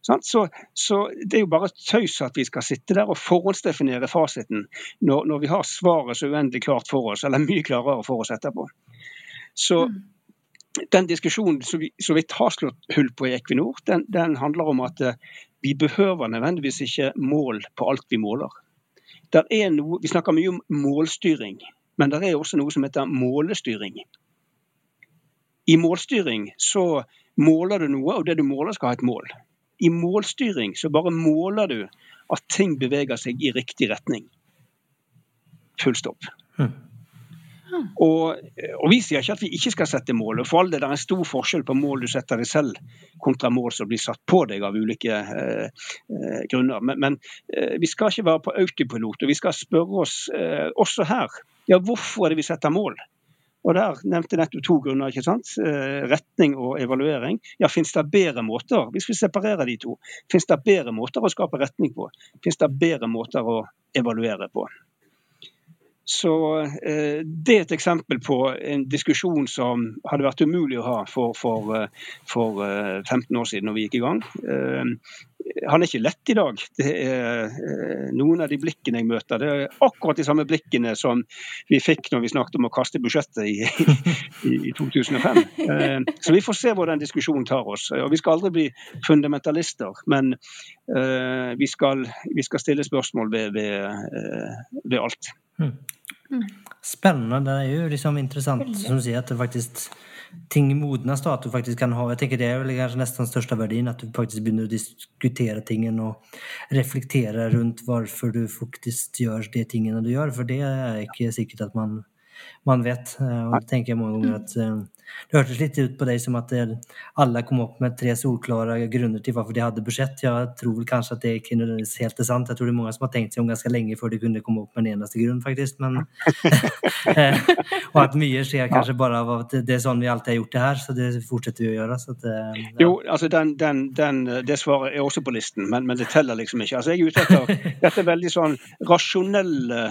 Så, så, Det er jo bare tøys at vi skal sitte der og forhåndsdefinere fasiten når, når, vi har svaret så uendelig klart for oss, eller mye klarere for oss etterpå. Så mm. Den diskusjonen som vi så vidt har slått hull på i Equinor, den, den handler om at uh, vi behøver nødvendigvis ikke mål på alt vi måler. der er noe, Vi snakker mye om målstyring, men det er også noe som heter målestyring. I målstyring så måler du noe, og det du måler skal ha et mål. I målstyring så bare måler du at ting beveger seg i riktig retning. Full stopp. Og, og, Vi sier ikke at vi ikke skal sette mål. og for all Det er en stor forskjell på mål du setter deg selv, kontra mål som blir satt på deg av ulike eh, eh, grunner. Men, men eh, vi skal ikke være på autopilot. og Vi skal spørre oss eh, også her ja, hvorfor er det vi setter mål. Og Der nevnte jeg nettopp to grunner. ikke sant? Eh, retning og evaluering. Ja, Fins det bedre måter, hvis vi separerer de to, finnes det bedre måter å skape retning på? Fins det bedre måter å evaluere på? Så eh, Det er et eksempel på en diskusjon som hadde vært umulig å ha for, for, eh, for eh, 15 år siden når vi gikk i gang. Eh, han er ikke lett i dag. Det er eh, Noen av de blikkene jeg møter, det er akkurat de samme blikkene som vi fikk når vi snakket om å kaste budsjettet i, i, i 2005. Eh, så vi får se hvor den diskusjonen tar oss. Og Vi skal aldri bli fundamentalister, men vi skal, vi skal stille spørsmål ved, ved, ved alt. Mm. Spennende. Det er jo liksom interessant som du sier, at det faktisk ting modnes. da, At du faktisk kan ha jeg tenker Det er vel kanskje nesten den største verdien. At du faktisk begynner å diskutere tingene og reflektere rundt hvorfor du faktisk gjør de tingene du gjør. For det er ikke sikkert at man, man vet. Og det tenker jeg mange ganger at eh, det hørtes litt ut på deg som at alle kom opp med tre solklare grunner til hvorfor de hadde budsjett. Jeg tror vel kanskje at det ikke nødvendigvis helt er sant. Jeg tror det er mange som har tenkt seg om ganske lenge før de kunne komme opp med en eneste grunn, faktisk. Men, og at mye skjer kanskje bare av at det er sånn vi alltid har gjort det her, så det fortsetter vi å gjøre. At, ja. Jo, altså den, den, den, det svaret er også på listen, men, men, det teller liksom ikke. Altså jeg er ute etter dette er veldig sånn rasjonelle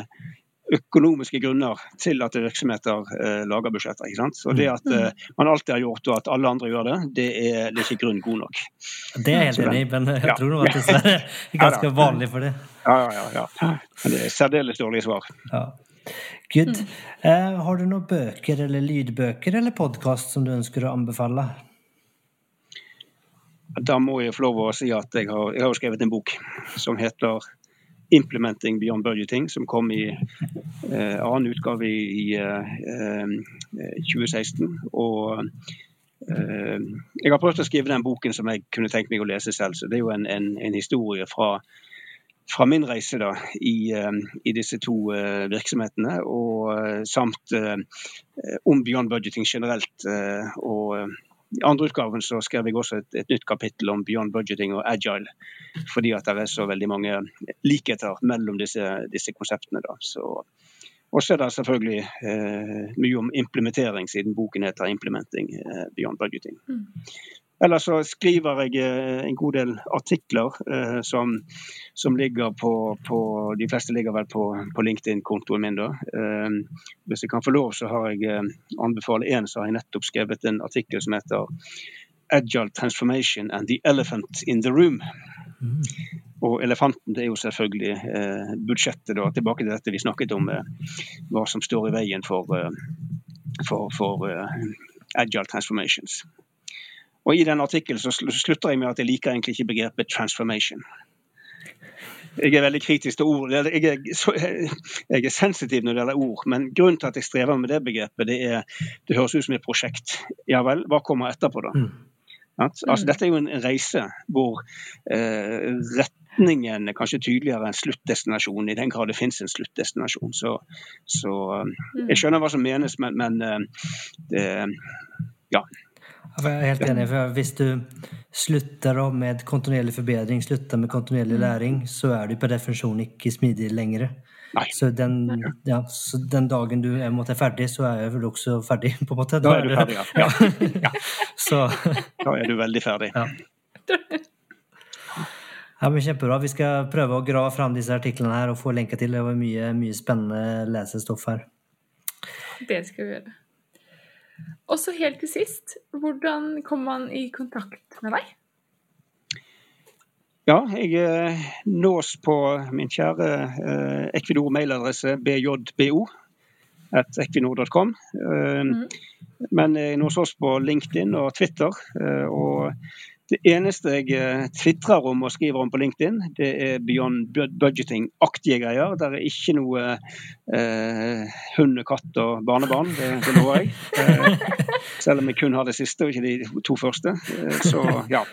økonomiske grunner til at virksomheter eh, lager budsjetter. ikke sant? Så Det at eh, man alltid har gjort og at alle andre gjør det, det er, det er ikke grunn god nok. Det er jeg helt enig i, men jeg tror nå at det er ganske vanlig for det. Ja, ja, ja. ja. Det er særdeles dårlige svar. Ja. Good. Eh, har du noen bøker eller lydbøker eller podkast som du ønsker å anbefale? Da må jeg få lov å si at jeg har, jeg har skrevet en bok som heter 'Implementing Beyond Budgeting', som kom i eh, annen utgave i eh, 2016. Og eh, jeg har prøvd å skrive den boken som jeg kunne tenkt meg å lese selv. Så det er jo en, en, en historie fra, fra, min reise da, i, eh, i disse to eh, virksomhetene, og eh, samt om Beyond Budgeting generelt. og i andre utgaven så skrev jeg også et, et, nytt kapittel om beyond budgeting og agile. Fordi at det er så veldig mange likheter mellom disse, disse konseptene. Da. Så, og så er det selvfølgelig eh, mye om implementering, siden boken heter 'Implementing eh, beyond budgeting'. Mm. Ellers så skriver jeg eh, en god del artikler eh, som, som, ligger på, på, De fleste ligger vel på, på LinkedIn-kontoen min. da. Eh, hvis jeg kan få lov, så har jeg eh, anbefalt én, så har jeg nettopp skrevet en artikkel som heter 'Agile Transformation and the Elephant in the Room'. Mm. Og elefanten det er jo selvfølgelig eh, budsjettet. da, Tilbake til dette vi snakket om, eh, hva som står i veien for, for, for agile transformations. Og I den artikkelen slutter jeg med at jeg liker egentlig ikke begrepet 'transformation'. Jeg er veldig kritisk til ord. Jeg er, jeg er, sensitiv når det gjelder ord, men grunnen til at jeg strever med det begrepet, det er det høres ut som et prosjekt. Ja vel, hva kommer etterpå, da? Mm. Altså, dette er jo en reise hvor eh, retningen er kanskje tydeligere enn sluttdestinasjonen, i den grad det finnes en sluttdestinasjon. Så, så mm. jeg skjønner hva som menes, men, men eh, det, ja. Jeg er helt enig. for Hvis du slutter med kontinuerlig forbedring, slutter med kontinuerlig mm. læring, så er du per definisjon ikke smidig lenger. Så den, ja, så den, dagen du er, måte, er ferdig, så er jeg vel også ferdig, på en måte. Da, da er du ferdig, ja. ja. så, da er du veldig ferdig. Ja. Ja, men Kjempebra. Vi skal prøve å grave fram disse artiklene her og få lenka til. Det var mye, mye spennende lesestoff her. Det skal vi gjøre. Og så helt til sist, hvordan kom man i kontakt med deg? Ja, jeg eh, nås på min kjære eh, Equinor mailadresse bjbo at equinor.com. Eh, mm. Men jeg nås også på LinkedIn og Twitter. Og Det eneste jeg eh, tvitrer om og skriver om på LinkedIn, det er beyond budgeting-aktige greier. Der er ikke noe eh, hund, katt og barnebarn, det, det lover jeg. Eh, selv om jeg kun har det siste og ikke de to første. Eh, så ja.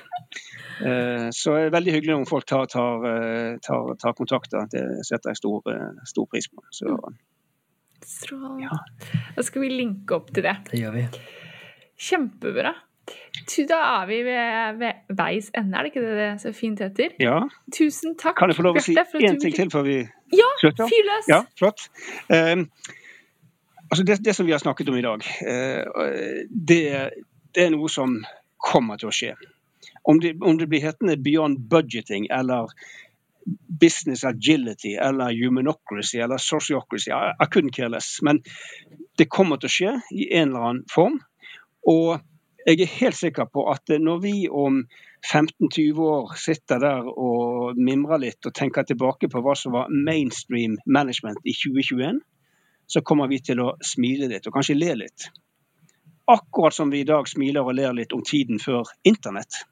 Eh, så det er veldig hyggelig om folk tar, tar, eh, tar, tar kontakter. Det setter jeg stor, stor pris på. Så, Strålende. Ja. Da skal vi linke opp til det. Det gjør vi. Kjempebra. Da er vi ved, ved veis ende, er det ikke det det så fint heter? Ja. Tusen takk, Kan jeg få lov å si én ting til før vi ja, slutter? Fyr løs! Ja, flott. Um, altså det, det, som vi har snakket om i dag, uh, det, det, er noe som kommer til å skje. Om det, om det blir hetende beyond budgeting eller business agility eller humanocracy eller sociocracy, I, I couldn't care less. Men det kommer til å skje i en eller annen form. Og jeg er helt sikker på at når vi om 15-20 år sitter der og mimrer litt og tenker tilbake på hva som var mainstream management i 2021, så kommer vi til å smile litt, og kanskje le litt. Akkurat som vi i dag smiler og ler litt om tiden før internett.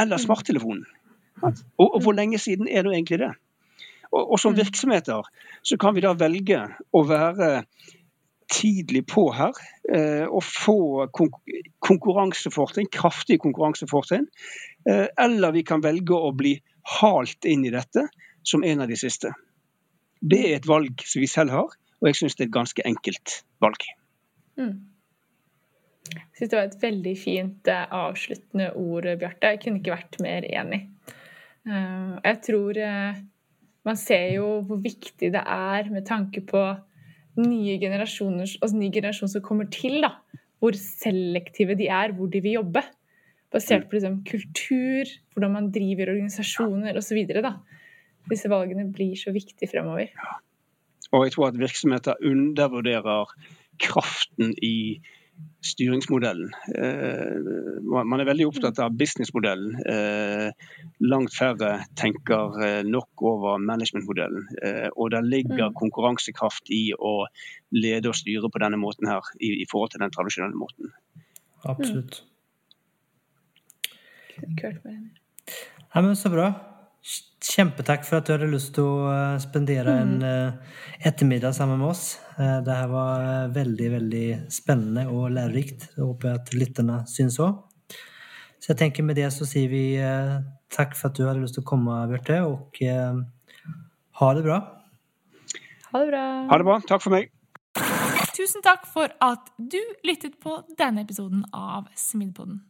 Eller smarttelefonen. Og, og hvor lenge siden er det egentlig det? Og, og som virksomheter så kan vi da velge å være tidlig på her eh, og få konkurransefortrinn, kraftige konkurransefortrinn. Eh, eller vi kan velge å bli halt inn i dette som en av de siste. Det er et valg som vi selv har, og jeg syns det er et ganske enkelt valg. Mm. Jeg syns det var et veldig fint eh, avsluttende ord, Bjarte. Jeg kunne ikke vært mer enig. Jeg tror man ser jo hvor viktig det er med tanke på nye generasjoner, altså ny generasjon som kommer til, da, hvor selektive de er, hvor de vil jobbe. Basert på liksom, kultur, hvordan man driver organisasjoner osv. Disse valgene blir så viktige fremover. Ja. Og jeg tror at virksomheter undervurderer kraften i styringsmodellen. Eh, man er veldig opptatt av businessmodellen. Eh, langt færre tenker eh, nok over managementmodellen. Og det ligger mm. konkurransekraft i å lede og styre på denne måten her, i, forhold til den tradisjonelle måten. Absolutt. Kult med Ja, men så bra. Kjempetakk for at du hadde lyst til å eh, spendere en uh, ettermiddag sammen med oss. Uh, det her var veldig, veldig spennende og lærerikt. Jeg håper at lytterne syns òg. Så jeg tenker med det så sier vi takk for at du hadde lyst til å komme, Bjarte, og ha det bra. Ha det bra. Ha det bra. Takk for meg. Tusen takk for at du lyttet på denne episoden av Smidpodden.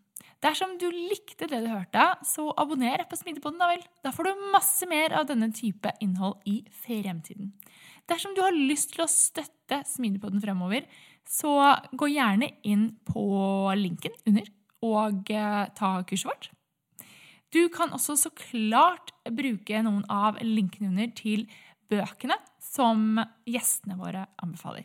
Dersom du likte det du hørte, så abonner på Smidigpodden, da vel. Da får du masse mer av denne type innhold i fremtiden. Dersom du har lyst til å støtte Smidigpodden fremover, så gå gjerne inn på linken under og eh, ta kurset vårt. Du kan også så klart bruke noen av linkene under til bøkene som gjestene våre anbefaler.